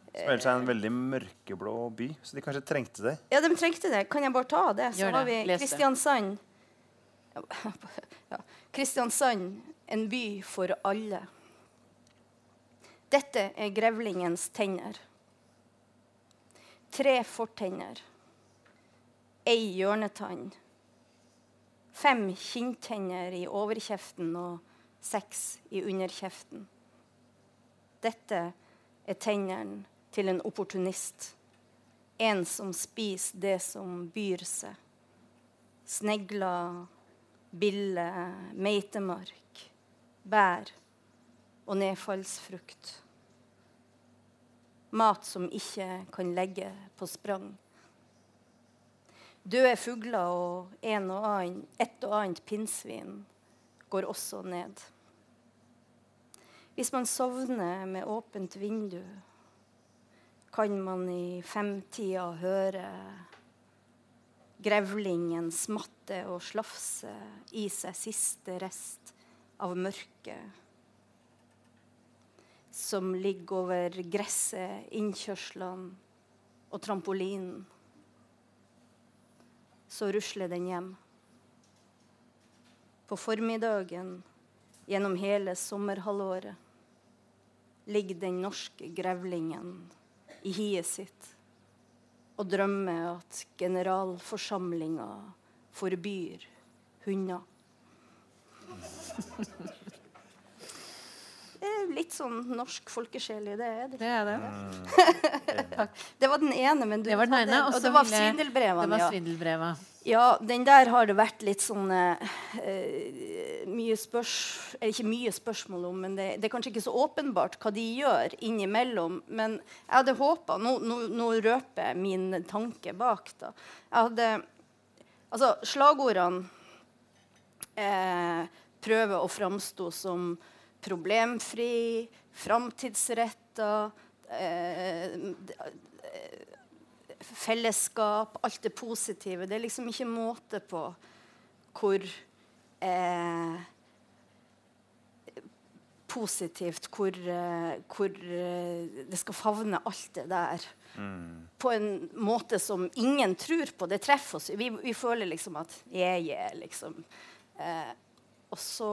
Som ellers er en veldig mørkeblå by, så de kanskje trengte det. Ja, de trengte det. Kan jeg bare ta det? Så det. har vi. Kristiansand. Ja. Kristiansand, en by for alle. Dette er grevlingens tenner. Tre fortenner. Ei hjørnetann. Fem kinntenner i overkjeften og seks i underkjeften. Dette er tennene til en opportunist. En som spiser det som byr seg. Snegler, biller, meitemark, bær og nedfallsfrukt. Mat som ikke kan legge på sprang. Døde fugler og en og annen, et og annet pinnsvin går også ned. Hvis man sovner med åpent vindu, kan man i femtida høre grevlingen smatte og slafse i seg siste rest av mørket som ligger over gresset, innkjørslene og trampolinen. Så rusler den hjem. På formiddagen gjennom hele sommerhalvåret ligger den norske grevlingen i hiet sitt og drømmer at generalforsamlinga forbyr hunder. Litt sånn norsk folkesjel i det. er det. Det er det. Det var den ene, men du Det var den ene, og det var svindelbrevene. Ja. svindelbreva. ja, den der har det vært litt sånn uh, mye spørs... Eller ikke mye spørsmål om, men det, det er kanskje ikke så åpenbart hva de gjør innimellom. Men jeg hadde håpa nå, nå, nå røper jeg min tanke bak, da. Jeg hadde Altså, slagordene eh, prøver å framstå som problemfri, framtidsretta eh, fellesskap, alt det positive. Det er liksom ikke måte på hvor eh, positivt, hvor, eh, hvor eh, det skal favne alt det der. På en måte som ingen tror på. Det treffer oss. Vi, vi føler liksom at jeg er liksom eh, Og så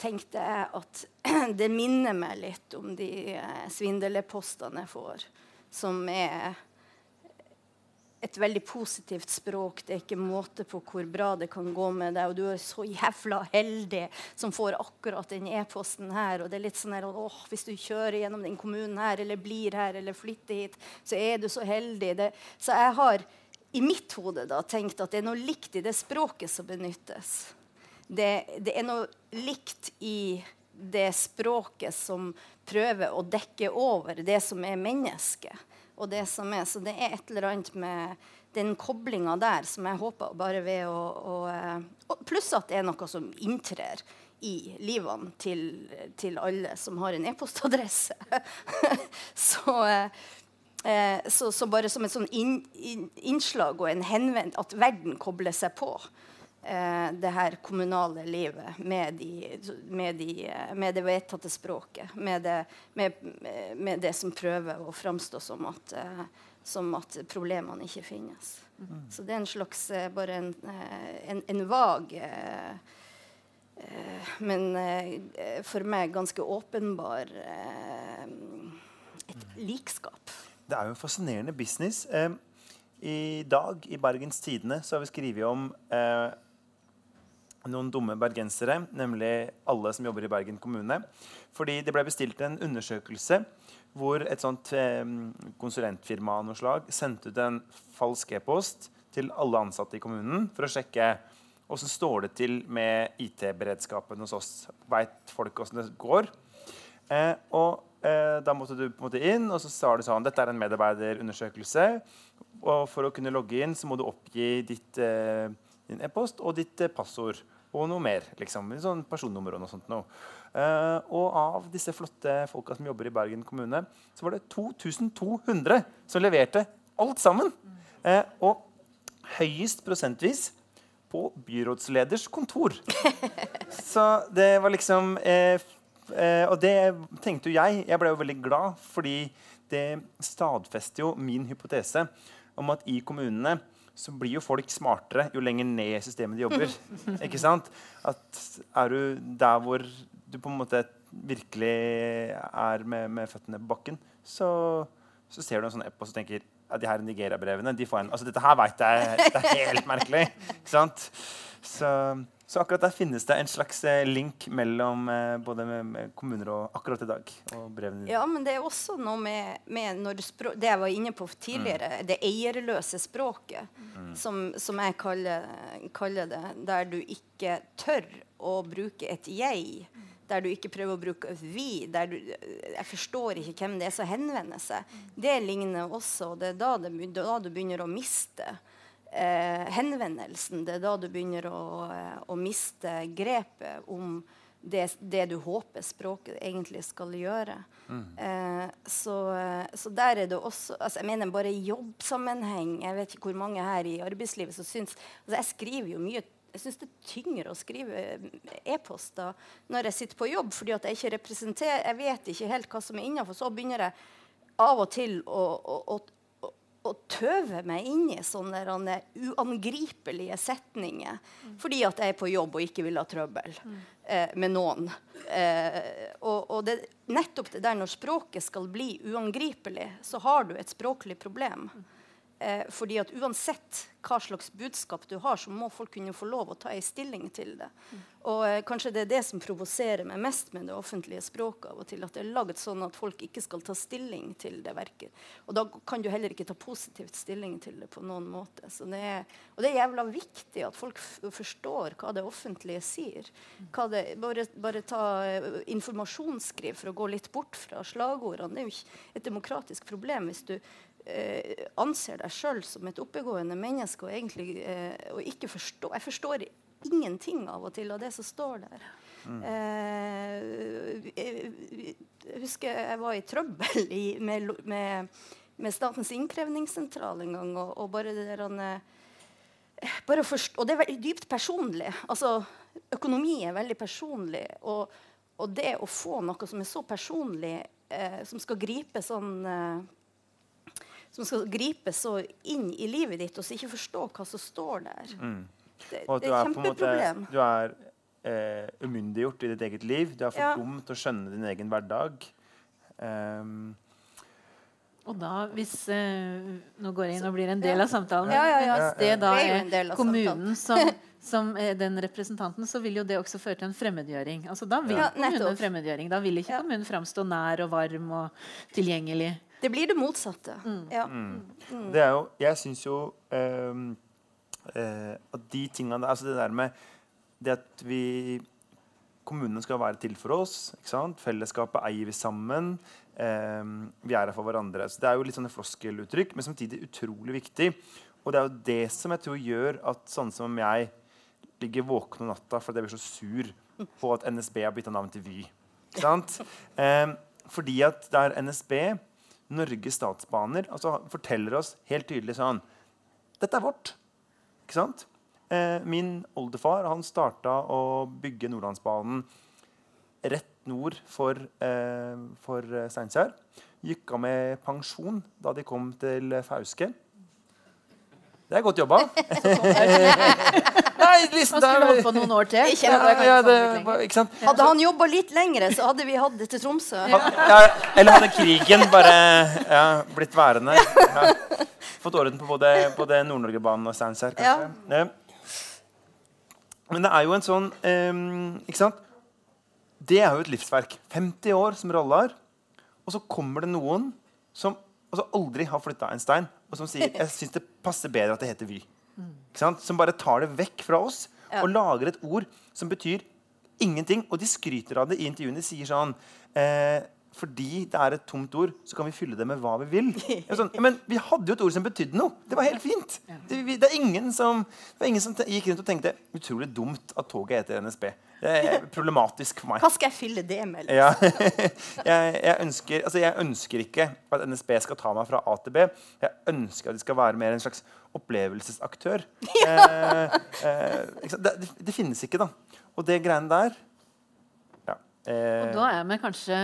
tenkte jeg at det minner meg litt om de eh, svindel-e-postene jeg får, som er et veldig positivt språk. Det er ikke måte på hvor bra det kan gå med deg. Og du er så jævla heldig som får akkurat den e-posten her. Og det er litt sånn her, åh, Hvis du kjører gjennom den kommunen her, eller blir her, eller flytter hit, så er du så heldig. Det, så jeg har i mitt hode da tenkt at det er noe likt i det språket som benyttes. Det, det er noe likt i det språket som prøver å dekke over det som er mennesket og det som er. Så det er et eller annet med den koblinga der som jeg håper bare ved å, å, å Pluss at det er noe som inntrer i livene til, til alle som har en e-postadresse. så, eh, så, så, bare som et sånn inn, inn, innslag og en henvend at verden kobler seg på eh, det her kommunale livet med, de, med, de, med det vedtatte språket. Med det, med, med det, som prøver å framstå som at, eh, som at problemene ikke finnes. Mm. Så det er en slags eh, bare en, eh, en, en vag eh, eh, men for meg ganske åpenbar et likskap. Det er jo en fascinerende business. I dag i Bergens Tidende så har vi skrevet om eh, noen dumme bergensere, nemlig alle som jobber i Bergen kommune. Fordi det ble bestilt en undersøkelse hvor et sånt eh, konsulentfirma av noe slag sendte ut en falsk e-post til alle ansatte i kommunen for å sjekke åssen står til med IT-beredskapen hos oss. Veit folk åssen det går? Eh, og eh, da måtte du på en måte inn, og så sa du sånn Dette er en medarbeiderundersøkelse. Og for å kunne logge inn så må du oppgi ditt, eh, din e-post og ditt eh, passord og noe mer. liksom, sånn Personnummer og noe sånt. Noe. Uh, og av disse flotte folka som jobber i Bergen kommune, så var det 2200 som leverte alt sammen. Uh, og høyest prosentvis på byrådsleders kontor. så det var liksom uh, Og det tenkte jo jeg. Jeg ble jo veldig glad, fordi det stadfester jo min hypotese om at i kommunene så blir jo folk smartere jo lenger ned i systemet de jobber. ikke sant? At er du der hvor du på en måte virkelig er med, med føttene på bakken, så, så, ser du en sånn app og så tenker ja, de her Nigeria-brevene de får en, altså Dette her veit jeg det er helt merkelig. ikke sant? Så så akkurat der finnes det en slags eh, link mellom eh, både med, kommuner og akkurat i dag. og brevene. Ja, men det er også noe med, med det jeg var inne på tidligere, mm. det eierløse språket, mm. som, som, jeg kaller, kaller, det, der du ikke tør å bruke et 'jeg'. Der du ikke prøver å bruke 'vi'. der du, Jeg forstår ikke hvem det er som henvender seg. Det ligner også, og det er da, det, da du begynner å miste eh, henvendelsen. Det er da du begynner å, eh, å miste grepet om det, det, du håper språket egentlig skal gjøre. Mm. Eh, så, eh, så, der er det også altså Jeg mener bare jobbsammenheng. Jeg vet ikke hvor mange her i arbeidslivet som syns altså Jeg skriver jo mye jeg syns det er tyngre å skrive e-poster når jeg sitter på jobb, fordi at jeg ikke representerer Jeg vet ikke helt hva som er innafor. Så begynner jeg av og til å, å, å, å tøve meg inn i sånne uangripelige setninger mm. fordi at jeg er på jobb og ikke vil ha trøbbel mm. eh, med noen. Eh, og, og det, nettopp det der når språket skal bli uangripelig, så har du et språklig problem. Mm. Eh, fordi at uansett hva slags budskap du har, så må folk kunne få lov å ta en stilling til det. Mm. Og eh, kanskje det er det som provoserer meg mest med det offentlige språket. av og til, At det er laget sånn at folk ikke skal ta stilling til det verket. Og da kan du heller ikke ta positivt stilling til det på noen måte. Det er, og det er jævla viktig at folk forstår hva det offentlige sier. Det, bare, bare, ta uh, informasjonsskriv for å gå litt bort fra slagordene. Det er jo ikke et demokratisk problem hvis du eh, anser deg sjøl som et oppegående menneske og egentlig eh, og ikke forstå, Jeg forstår ingenting av og til av det som står der. Mm. Eh, jeg husker jeg var i trøbbel i, med, med, med, Statens innkrevningssentral en gang. Og, og bare det der han, bare forst, Og det er veldig dypt personlig. Altså, økonomi er veldig personlig. Og, og det å få noe som er så personlig, eh, som skal gripe sånn eh, som skal gripe så inn i livet ditt og så ikke forstå hva som står der. Mm. Det, det, er et kjempeproblem. du er eh, umyndiggjort i ditt eget liv. Du er for Ja. dum til å skjønne din egen hverdag. Um, Og da, hvis eh, Nå går jeg inn og blir en del av samtalen. Ja, ja, ja. Hvis det da er kommunen som, som er den representanten, så vil jo det også føre til en fremmedgjøring. Altså, da vil Ja, kommunen fremmedgjøring. Da vil ikke kommunen framstå nær og varm og tilgjengelig. Det blir det motsatte. Mm. Ja. Det er jo Jeg syns jo um, uh, at de tingene Altså det der med det at vi Kommunene skal være til for oss. ikke sant? Fellesskapet eier vi sammen. Um, vi er her for hverandre. Så Det er jo litt sånne floskeluttrykk, men samtidig utrolig viktig. Og det er jo det som jeg tror gjør at sånn som jeg ligger våken om natta fordi jeg blir så sur på at NSB har bytta navn til Vy. Ikke sant? Um, fordi at det er NSB, Norges Statsbaner, altså forteller oss helt tydelig sånn Dette er vårt. Ikke sant? Eh, min oldefar han starta å bygge Nordlandsbanen rett nord for, eh, for eh, Steinkjer. Gikk av med pensjon da de kom til Fauske. Det er godt jobba. Nei, liksom, Man skulle holdt på noen år til. Ikke ja, ja, det, ikke sant? Hadde han jobba litt lengre, så hadde vi hatt det til Tromsø. Ja, eller hadde krigen bare ja, blitt værende? Ja. Fått orden på både, både Nord-Norge-banen og Steinkjer, kanskje? Ja. Men det er jo en sånn um, Ikke sant? Det er jo et livsverk. 50 år som Rollar, og så kommer det noen som altså aldri har flytta en stein, og som sier jeg syns det passer bedre at det heter Vy. Som bare tar det vekk fra oss Ja. og lager et ord som betyr ingenting. Og de skryter av det i intervjuene. De sier sånn eh, Fordi det er et tomt ord, så kan vi fylle det med hva vi vil. Sånn, men vi hadde jo et ord som betydde noe. Det var helt fint. Det, vi, det, er ingen som, det var ingen som gikk rundt og tenkte utrolig dumt at toget heter NSB. Det er problematisk for meg. Hva skal jeg fylle det med? liksom? Ja. jeg, jeg, ønsker, altså jeg ønsker ikke at NSB skal ta meg fra A til B. Jeg ønsker at de skal være mer en slags opplevelsesaktør. Eh, eh, det, det, finnes ikke, da. Og det greiene der ja. eh, Og da er vi kanskje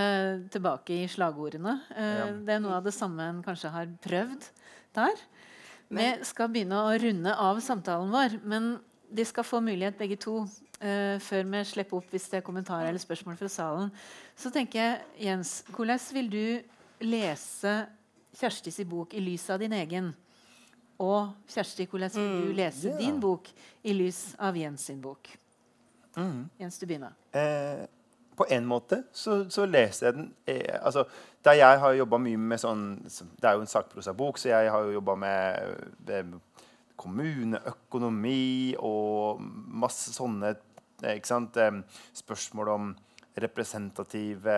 tilbake i slagordene. Eh, Ja. Det er noe av det samme en kanskje har prøvd der. Vi skal begynne å runde av samtalen vår, men de skal få mulighet begge to eh, før vi slipper opp hvis det er kommentarer eller spørsmål fra salen. Så tenker jeg, Jens, hvordan vil du lese Kjerstis i bok i lys av din egen? Og Kjersti, hvordan vil du lese ja. din bok i lys av Jens sin bok? mm. Jens, du begynner. Eh, på en måte så, så leser jeg den eh, altså, Der jeg har jobba mye med sånn Det er jo en sakprosabok, så jeg har jo jobba med, med kommuneøkonomi og masse sånne eh, ikke sant, eh, spørsmål om representative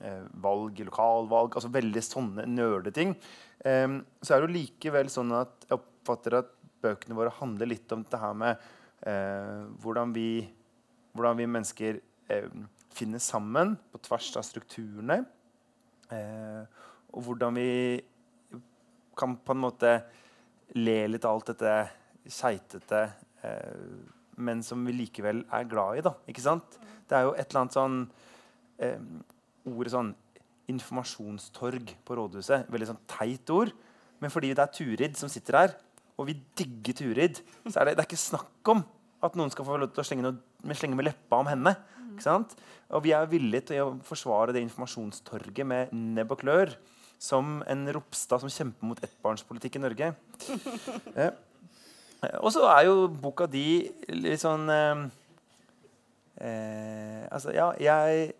eh, valg, lokalvalg Altså veldig sånne nerdeting. Eh, så er det jo likevel sånn at jeg oppfatter at bøkene våre handler litt om det her med eh, hvordan vi hvordan vi mennesker eh, finner sammen på tvers av strukturene. Eh, og hvordan vi kan på en måte le litt av alt dette keitete, men som vi likevel er glad i. da, ikke sant? Det er jo et eller annet sånn Ordet sånn informasjonstorg på rådhuset. Veldig sånn teit ord. Men fordi det er Turid som sitter her, og vi digger Turid, så er det, det er ikke snakk om at noen skal få lov til å slenge, noe, slenge med leppa om henne. Ikke sant? Og vi er villige til å forsvare det informasjonstorget med nebb og klør. Som en Ropstad som kjemper mot ettbarnspolitikk i Norge. Eh, og så er jo boka di litt sånn eh, eh, Altså, ja, jeg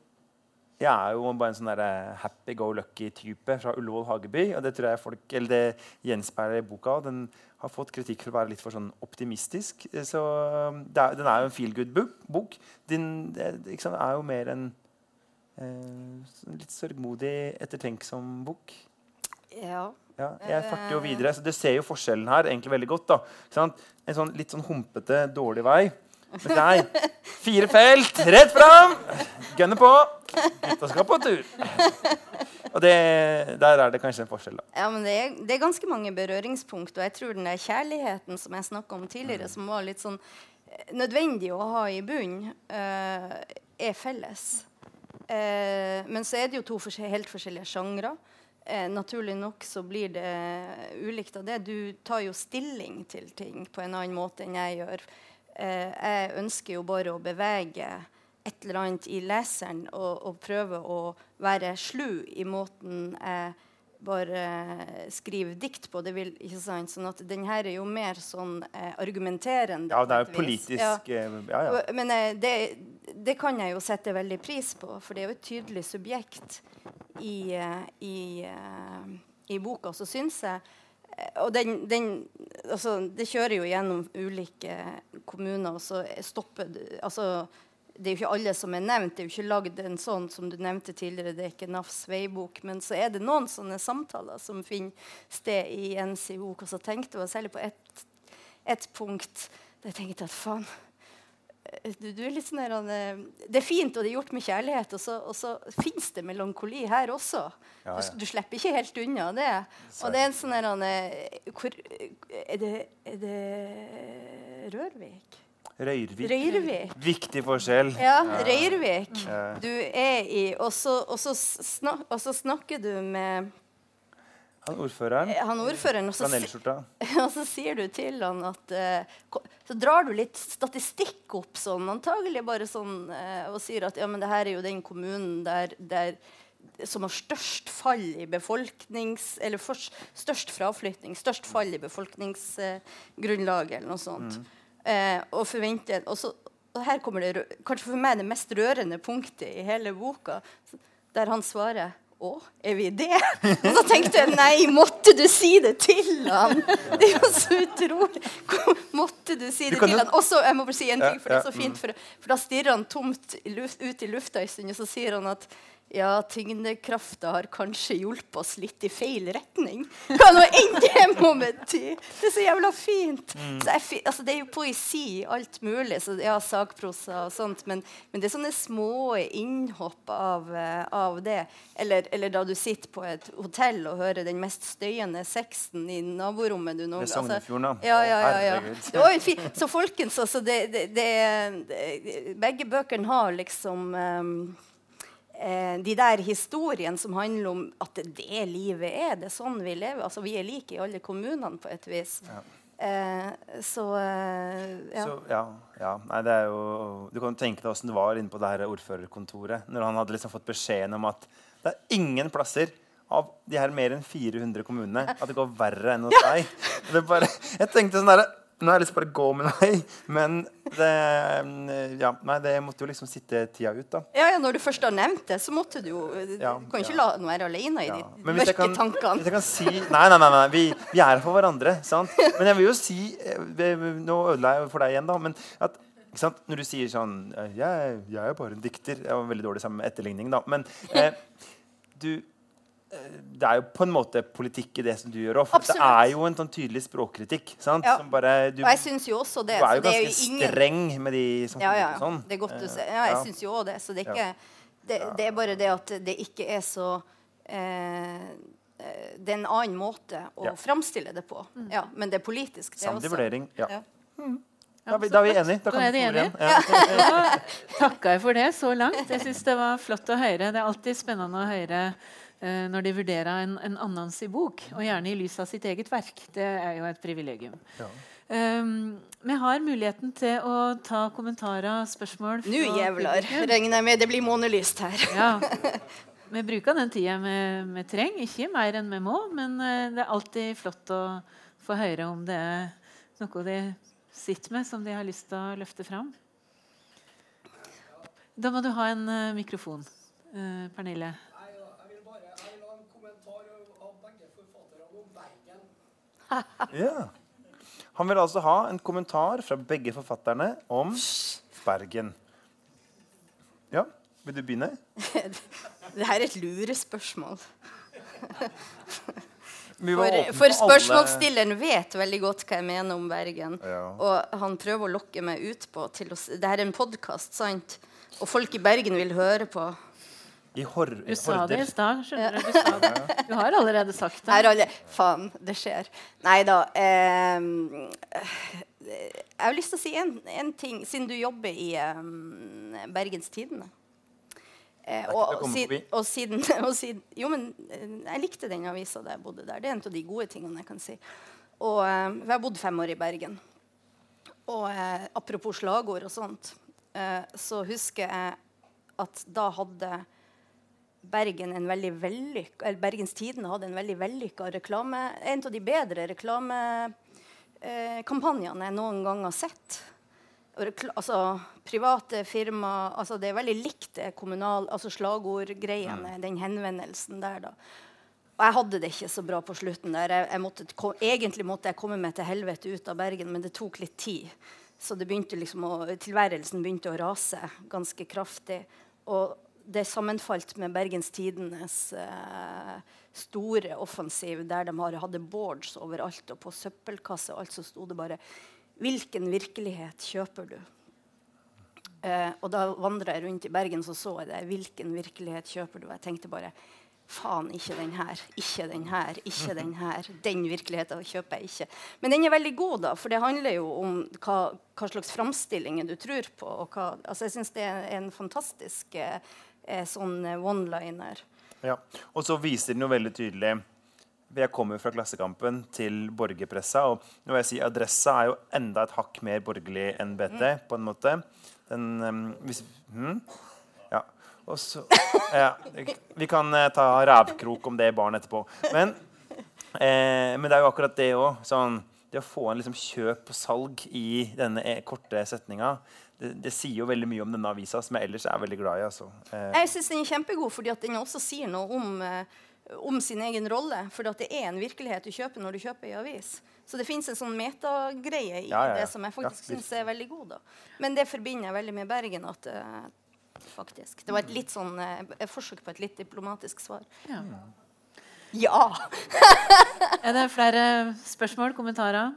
jeg er jo bare en sånn der happy go lucky-type fra Ullevål Hageby. Og det tror jeg folk, eller det gjenspeiler boka. Den har fått kritikk for å være litt for sånn optimistisk. Eh, Så det er, Den er jo en feel good-bok. Den sant, er jo mer en eh, litt sørgmodig, ettertenksom bok. Ja. Ja, jeg farter jo videre, så Du ser jo forskjellen her egentlig veldig godt. da. Sant? En sånn litt sånn humpete, dårlig vei. Nei, fire felt, rett fram! Gønne på! Gutta skal på tur. Og det, der er det kanskje en forskjell, da. Ja, men det er, det er ganske mange berøringspunkt, og jeg tror den der kjærligheten som jeg snakka om tidligere, som var litt sånn eh, nødvendig å ha i bunn, uh, er felles. Uh, men så er det jo to forskjell- helt forskjellige sjangre. Eh, naturlig nok så blir det ulikt av det. Du tar jo stilling til ting på en annen måte enn jeg gjør. Eh, jeg ønsker jo bare å bevege et eller annet i leseren og, og prøve å være slu i måten jeg bare skriver dikt på. Det vil, ikke sant? Sånn at den her er jo mer sånn eh, argumenterende. Ja, det er jo politisk Ja. eh, Ja, ja. Men eh, det, det kan jeg jo sette veldig pris på, for det er jo et tydelig subjekt i, eh, i, eh, i boka. Så syns jeg Og den, den altså, Det kjører jo gjennom ulike kommuner, og så stopper altså, det er jo ikke alle som er nevnt. Det er jo ikke lagd en sånn som du nevnte tidligere. Det er ikke NAFs veibok. Men så er det noen sånne samtaler som finner sted i NCO. Og så tenkte jeg særlig på ett et punkt der jeg tenkte at faen du, du er litt sånn her, Det er fint, og det er gjort med kjærlighet, og så, og så fins det melankoli her også. Ja, Du, ja. du slipper ikke helt unna det. Og det er en sånn eh, hvor, er, det, er det Rørvik? Røyrvik. Røyrvik. Viktig forskjell. Ja, Røyrvik. Du er i og så snakker du med Han ordføreren. han ordføreren, og så, og så sier du til han at uh, Så drar du litt statistikk opp sånn, antagelig bare sånn, uh, og sier at ja, men det her er jo den kommunen der, der som har størst fall i befolknings... Eller for, størst fraflytning, størst fall i befolkningsgrunnlaget, eller noe sånt. Eh, og forventer og, så, og her kommer det kanskje for meg det mest rørende punktet i hele boka, der han svarer å, er vi det? Og så tenkte jeg nei, måtte du si det til han? Det er jo så utrolig. Måtte du si det du til han? Og så, jeg må bare si en ting, for det er så fint. For, for da stirrer han tomt ut i lufta en stund, og så sier han at ja, tyngdekrafta har kanskje hjulpet oss litt i feil retning. Hva nå enn det må bety! Det er så jævla fint. Mm. Så jeg, altså, det er jo poesi, alt mulig. Så, ja, sakprosa og sånt. Men, men det er sånne små innhopp av, eh, av det. Eller, eller da du sitter på et hotell og hører den mest støyende sexen i naborommet du noen gang- da. Ja, ja, ja. Det var jo fint. Så folkens, altså det, det, det, Begge bøkene har liksom ehm, eh, de der historiene som handler om at det, det livet er. Det er sånn vi lever. Altså, vi er like i alle kommunene på et vis. Eh, så eh, ja. Så, ja, ja. Nei, det er jo, du kan tenke deg åssen det var inne på det her ordførerkontoret. Når han hadde liksom fått beskjeden om at det er ingen plasser av de her mer enn 400 kommunene at det går verre enn hos deg. Det bare, jeg tenkte sånn der, Nå har jeg lyst til å bare gå med deg, men det, ja, nei, det måtte jo liksom sitte tida ut, da. Ja, ja, når du først har nevnt det, så måtte du jo Ja, Du kan ikke la den være alene i Ja. de mørke kan- tankene. Hvis jeg kan si Nei, nei, nei, nei. Vi, vi er her for hverandre. Sant? Men jeg vil jo si eh, Nå ødela jeg for deg igjen, da. Men at når du sier sånn eh, jeg, jeg er bare en dikter. Jeg var veldig dårlig sammen med etterligning, da. Men eh, du eh, det er jo på en måte politikk i det som du gjør òg. Det er jo en sånn tydelig språkkritikk. Sant? Ja. Som bare, du, Og jeg syns jo også det. du er jo ganske er jo ingen streng med de som Ja, ja. kommer sånn. Det er godt du Eh, ser. Ja, jeg ja. syns jo òg det. Så det er, ikke, det, det er bare det at det ikke er så eh, eh, Det er en annen måte å Ja. framstille det på. Ja, men det er politisk, det Samtidig vurdering. Ja. Ja. Da, vi- da er vi enige. Da Da kan er vi enige. igjen. Ja. Takka jeg for det så langt. Jeg syns det var flott å høre. Det er alltid spennende å høre når de vurderer en, en annens i bok, og gjerne i lys av sitt eget verk. Det er jo et privilegium. Ja. Um, vi har muligheten til å ta kommentarer og spørsmål. Nå jævlar, regner jeg med det blir månelyst her. Ja. Vi bruker den tida vi, vi trenger, ikke mer enn vi må. Men eh, det er alltid flott å få høre om det er noe de sitter med som de har lyst til å løfte fram. Da må du ha en eh, mikrofon, eh, Pernille. Nei, ja, jeg vil bare jeg vil ha en kommentar av begge forfatterne om Bergen. Ja. Han vil altså ha en kommentar fra begge forfatterne om Bergen. Ja, vil du begynne? Det her er et lure spørsmål. For, for spørsmålsstilleren vet veldig godt hva jeg mener om Bergen. Ja. Og han prøver å lokke meg ut på til å Det her er en podkast, sant? Og folk i Bergen vil høre på. I hor Du sa det i stad. skjønner Du Du sa det. Du har allerede sagt det. alle, Faen, det skjer. Nei da. Eh, jeg har lyst til å si en, en ting, siden du jobber i um, Bergens Tidende. Eh, og, komme og, siden, og siden Jo, men eh, jeg likte den avisa da jeg bodde der. Det er en av de gode tingene jeg kan si. Og eh, jeg har bodd fem år i Bergen. Og eh, apropos slagord og sånt, eh, så husker jeg at da hadde Bergen en veldig vellykka, eller Bergens Tidende hadde en veldig vellykka reklame. En av de bedre reklamekampanjene jeg noen gang har sett. Altså, private firma altså Det er veldig likt kommunal, altså slagordgreiene, den henvendelsen der. da. Og jeg hadde det ikke så bra på slutten. der. Jeg, jeg måtte, kom, egentlig måtte jeg komme meg til helvete ut av Bergen, men det tok litt tid. Så det begynte liksom å, tilværelsen begynte å rase ganske kraftig. Og det sammenfalt med Bergens Tidenes eh, store offensiv, der de hadde boards overalt, og på søppelkasse alt så sto det bare 'Hvilken virkelighet kjøper du?' Eh, og da vandra jeg rundt i Bergen, så så jeg det. Hvilken virkelighet kjøper du? Og jeg tenkte bare Faen, ikke den her, ikke den her, ikke den her. Den virkeligheten kjøper jeg ikke. Men den er veldig god, da, for det handler jo om hva, hva slags framstillinger du tror på. Hva, altså jeg syns det er en fantastisk eh, sånn eh, one-liner. Ja. Og så viser den jo veldig tydelig Jeg kommer fra Klassekampen til borgerpressa. Og nå vil jeg si Adressa er jo enda et hakk mer borgerlig enn BT. på en måte. Den, um, hvis, hmm? Ja. Og så, ja. Vi kan eh, ta rævkrok om det i baren etterpå. Men, eh, men det er jo akkurat det òg. Sånn, det å få en liksom, kjøp og salg i denne korte setninga, det, det sier jo veldig mye om denne avisa, som jeg ellers er veldig glad i. Altså. Eh, Jeg syns den er kjempegod fordi at den også sier noe om, eh, om sin egen rolle. For det er en virkelighet du kjøper når du kjøper en avis. Så det fins en sånn metagreie i Ja, ja, ja. det som jeg faktisk Ja, syns er veldig god. da. Men det forbinder jeg veldig med Bergen. at eh, faktisk. Det var et litt sånn, eh, et forsøk på et litt diplomatisk svar. Ja. Ja! Er det flere spørsmål, kommentarer?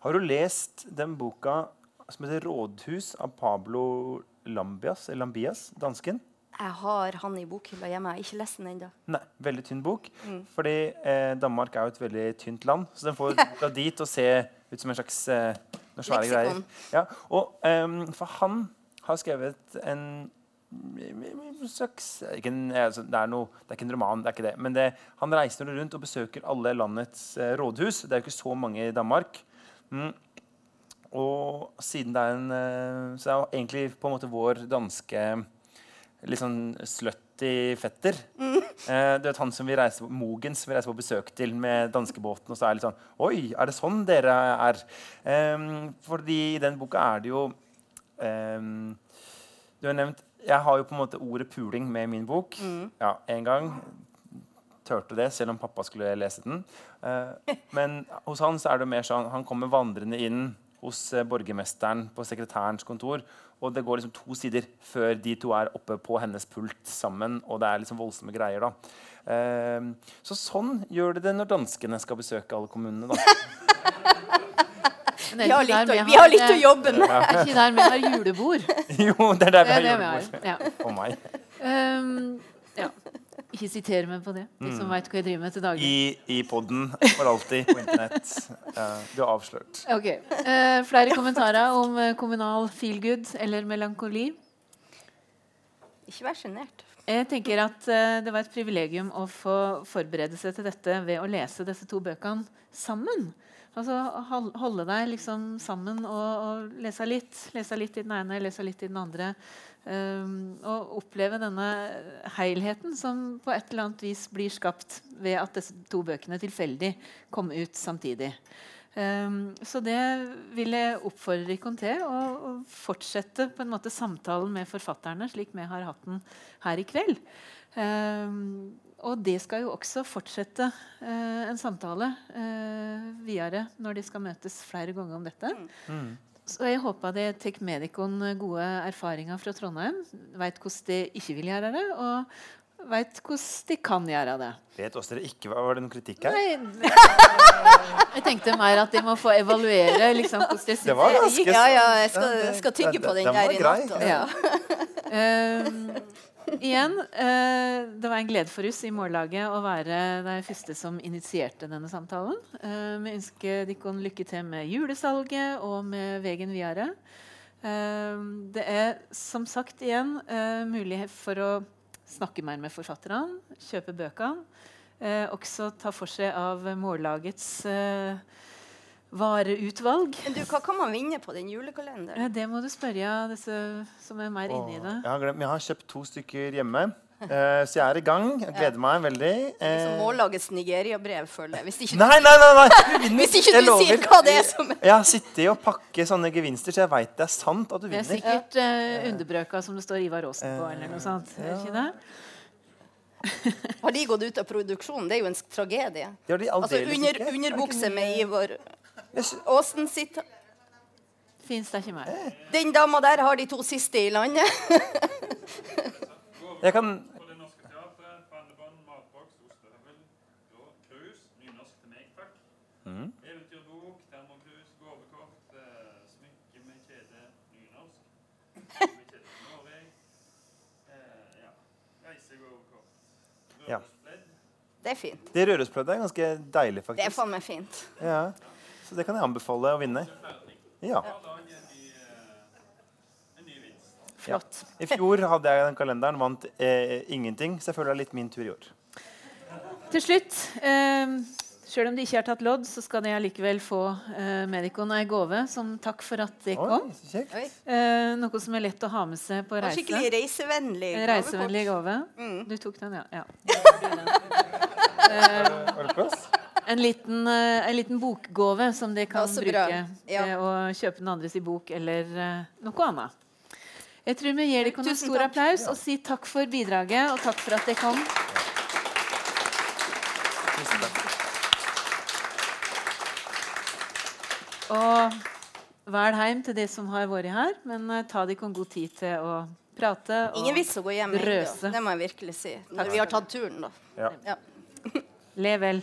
Har du lest den boka som heter 'Rådhus' av Pablo Lambias, eller Lambias, dansken? Jeg har han i bokhylla hjemme. Jeg har ikke lest den ennå. Veldig tynn bok. Mm. Fordi eh, Danmark er jo et veldig tynt land, så den får dra dit og se ut som en slags eh, noen svære greier. Ja, og um, For han har skrevet en slags en, altså, det, er noe, det er ikke en roman, det er ikke det. Men det, han reiser rundt og besøker alle landets eh, rådhus. Det er jo ikke så mange i Danmark. Mm. Og siden det er en eh, Så det er egentlig på en måte vår danske litt sånn slutty fetter. Eh, du vet han som vi reiser på, Mogens vi reiser på besøk til med danskebåten. Og så er det litt sånn Oi, er det sånn dere er? Ehm, fordi i den boka er det jo ehm, Du har nevnt Jeg har jo på en måte ordet puling med min bok. Ja, en gang. Turte det, selv om pappa skulle lese den. Eh, men hos han så er det mer sånn Han kommer vandrende inn hos eh, borgermesteren på sekretærens kontor. Og det går liksom to sider før de to er oppe på hennes pult sammen. Og det er liksom voldsomme greier. da. Eh, så sånn gjør de det når danskene skal besøke alle kommunene. da. Vi har litt, vi, har, vi har litt å jobbe med. Er ikke der vi har julebord? jo, det er der vi har er det julebord. Ja. For meg. Um, ja. Ikke siter meg på det. De som veit hva jeg driver med til daglig. I, i poden for alltid på internett. Uh, du har avslørt. Ok, Uh, Flere kommentarer om eh, kommunal feelgood eller melankoli? Ikke vær sjenert. Jeg tenker at uh, Det var et privilegium å få forberede seg til dette ved å lese disse to bøkene sammen. Altså Holde deg liksom sammen og, og lese litt. Lese litt i den ene, lese litt i den andre. Um, og oppleve denne helheten som på et eller annet vis blir skapt ved at disse to bøkene tilfeldig kom ut samtidig. Um, så det vil jeg oppfordre Rikon til å, å fortsette på en måte samtalen med forfatterne, slik vi har hatt den her i kveld. Um, og det skal jo også fortsette uh, en samtale uh, videre når de skal møtes flere ganger om dette. Så jeg håper det tar med dere gode erfaringer fra Trondheim. Vet hvordan de ikke vil gjøre det, og vet hvordan de kan gjøre det. Vet også dere ikke, Var det noen kritikk her? Nei, jeg tenkte mer at de må få evaluere liksom, hvordan de syns Det var ganske gikk. Ja, ja, jeg skal, skal tygge på den den der i natt. Ja. Ehm, igjen, eh, det var en glede for oss i Mållaget å være de første som initierte denne samtalen. Eh, vi ønsker dere lykke til med julesalget og med veien videre. Eh, det er som sagt igjen eh, mulighet for å snakke mer med forfatterne, kjøpe bøkene. Eh, også ta for seg av Mållagets eh, vareutvalg. Men du, hva kan man vinne på den julekalenderen? Ja, det må du spørre disse som er mer inne i det. Jeg har, glemt, jeg har kjøpt to stykker hjemme, Uh, så jeg er i gang. Jeg gleder meg veldig. Liksom må Mållagets Nigeria-brev, føler jeg. Hvis ikke, nei, nei, nei! nei. Du hvis ikke du sier hva det er som er Jeg har sittet og pakket sånne gevinster, så jeg veit det er sant at du vinner. Det er sikkert uh, underbrøka som det står Ivar Aasen på, eller noe sånt. Ja. ikke det? Har de gått ut av produksjon? Det er jo en tragedie. De Altså under. Er underbukse med Ivar Jeg sitter... Sitt Fins det ikke mer? Den dama der har de to siste i landet. Jeg kan. Mhm. Eventyrbok, termokrus, gavekort, eh, smykke med kjede, nynorsk. Med kjede Norge. Eh, ja. Reisegavekort. Ja. Rørospledd. Det er fint. Det rørospløddet er ganske deilig, faktisk. Det er faen meg fint. Ja. Så det kan jeg anbefale å vinne. Ja. Flott. I fjor hadde jeg den kalenderen, vant eh, ingenting, så jeg føler det er litt min tur i år. Til slutt, eh, selv om de ikke har tatt lodd, så skal de allikevel få eh, Medicon ei gave som takk for at de kom. Oi, kjekt. Eh, noe som er lett å ha med seg på Og reise. skikkelig reisevennlig. En reisevennlig gave. Mm. Du tok den, ja. ja. En liten, eh, en liten bokgave som de kan Ja, bruke Ja. til å kjøpe den andres i bok eller eh, noe annet. Jeg tror vi gir dere en stor takk. applaus og sier takk for bidraget og takk for at dere kom. Tusen takk. Og vel hjem til de som har vært her, men eh, ta dere en god tid til å prate. Og Ingen vits å gå hjem ennå. Røse. Det må jeg virkelig si. Når vi har tatt turen, da. Ja. Ja. le vel.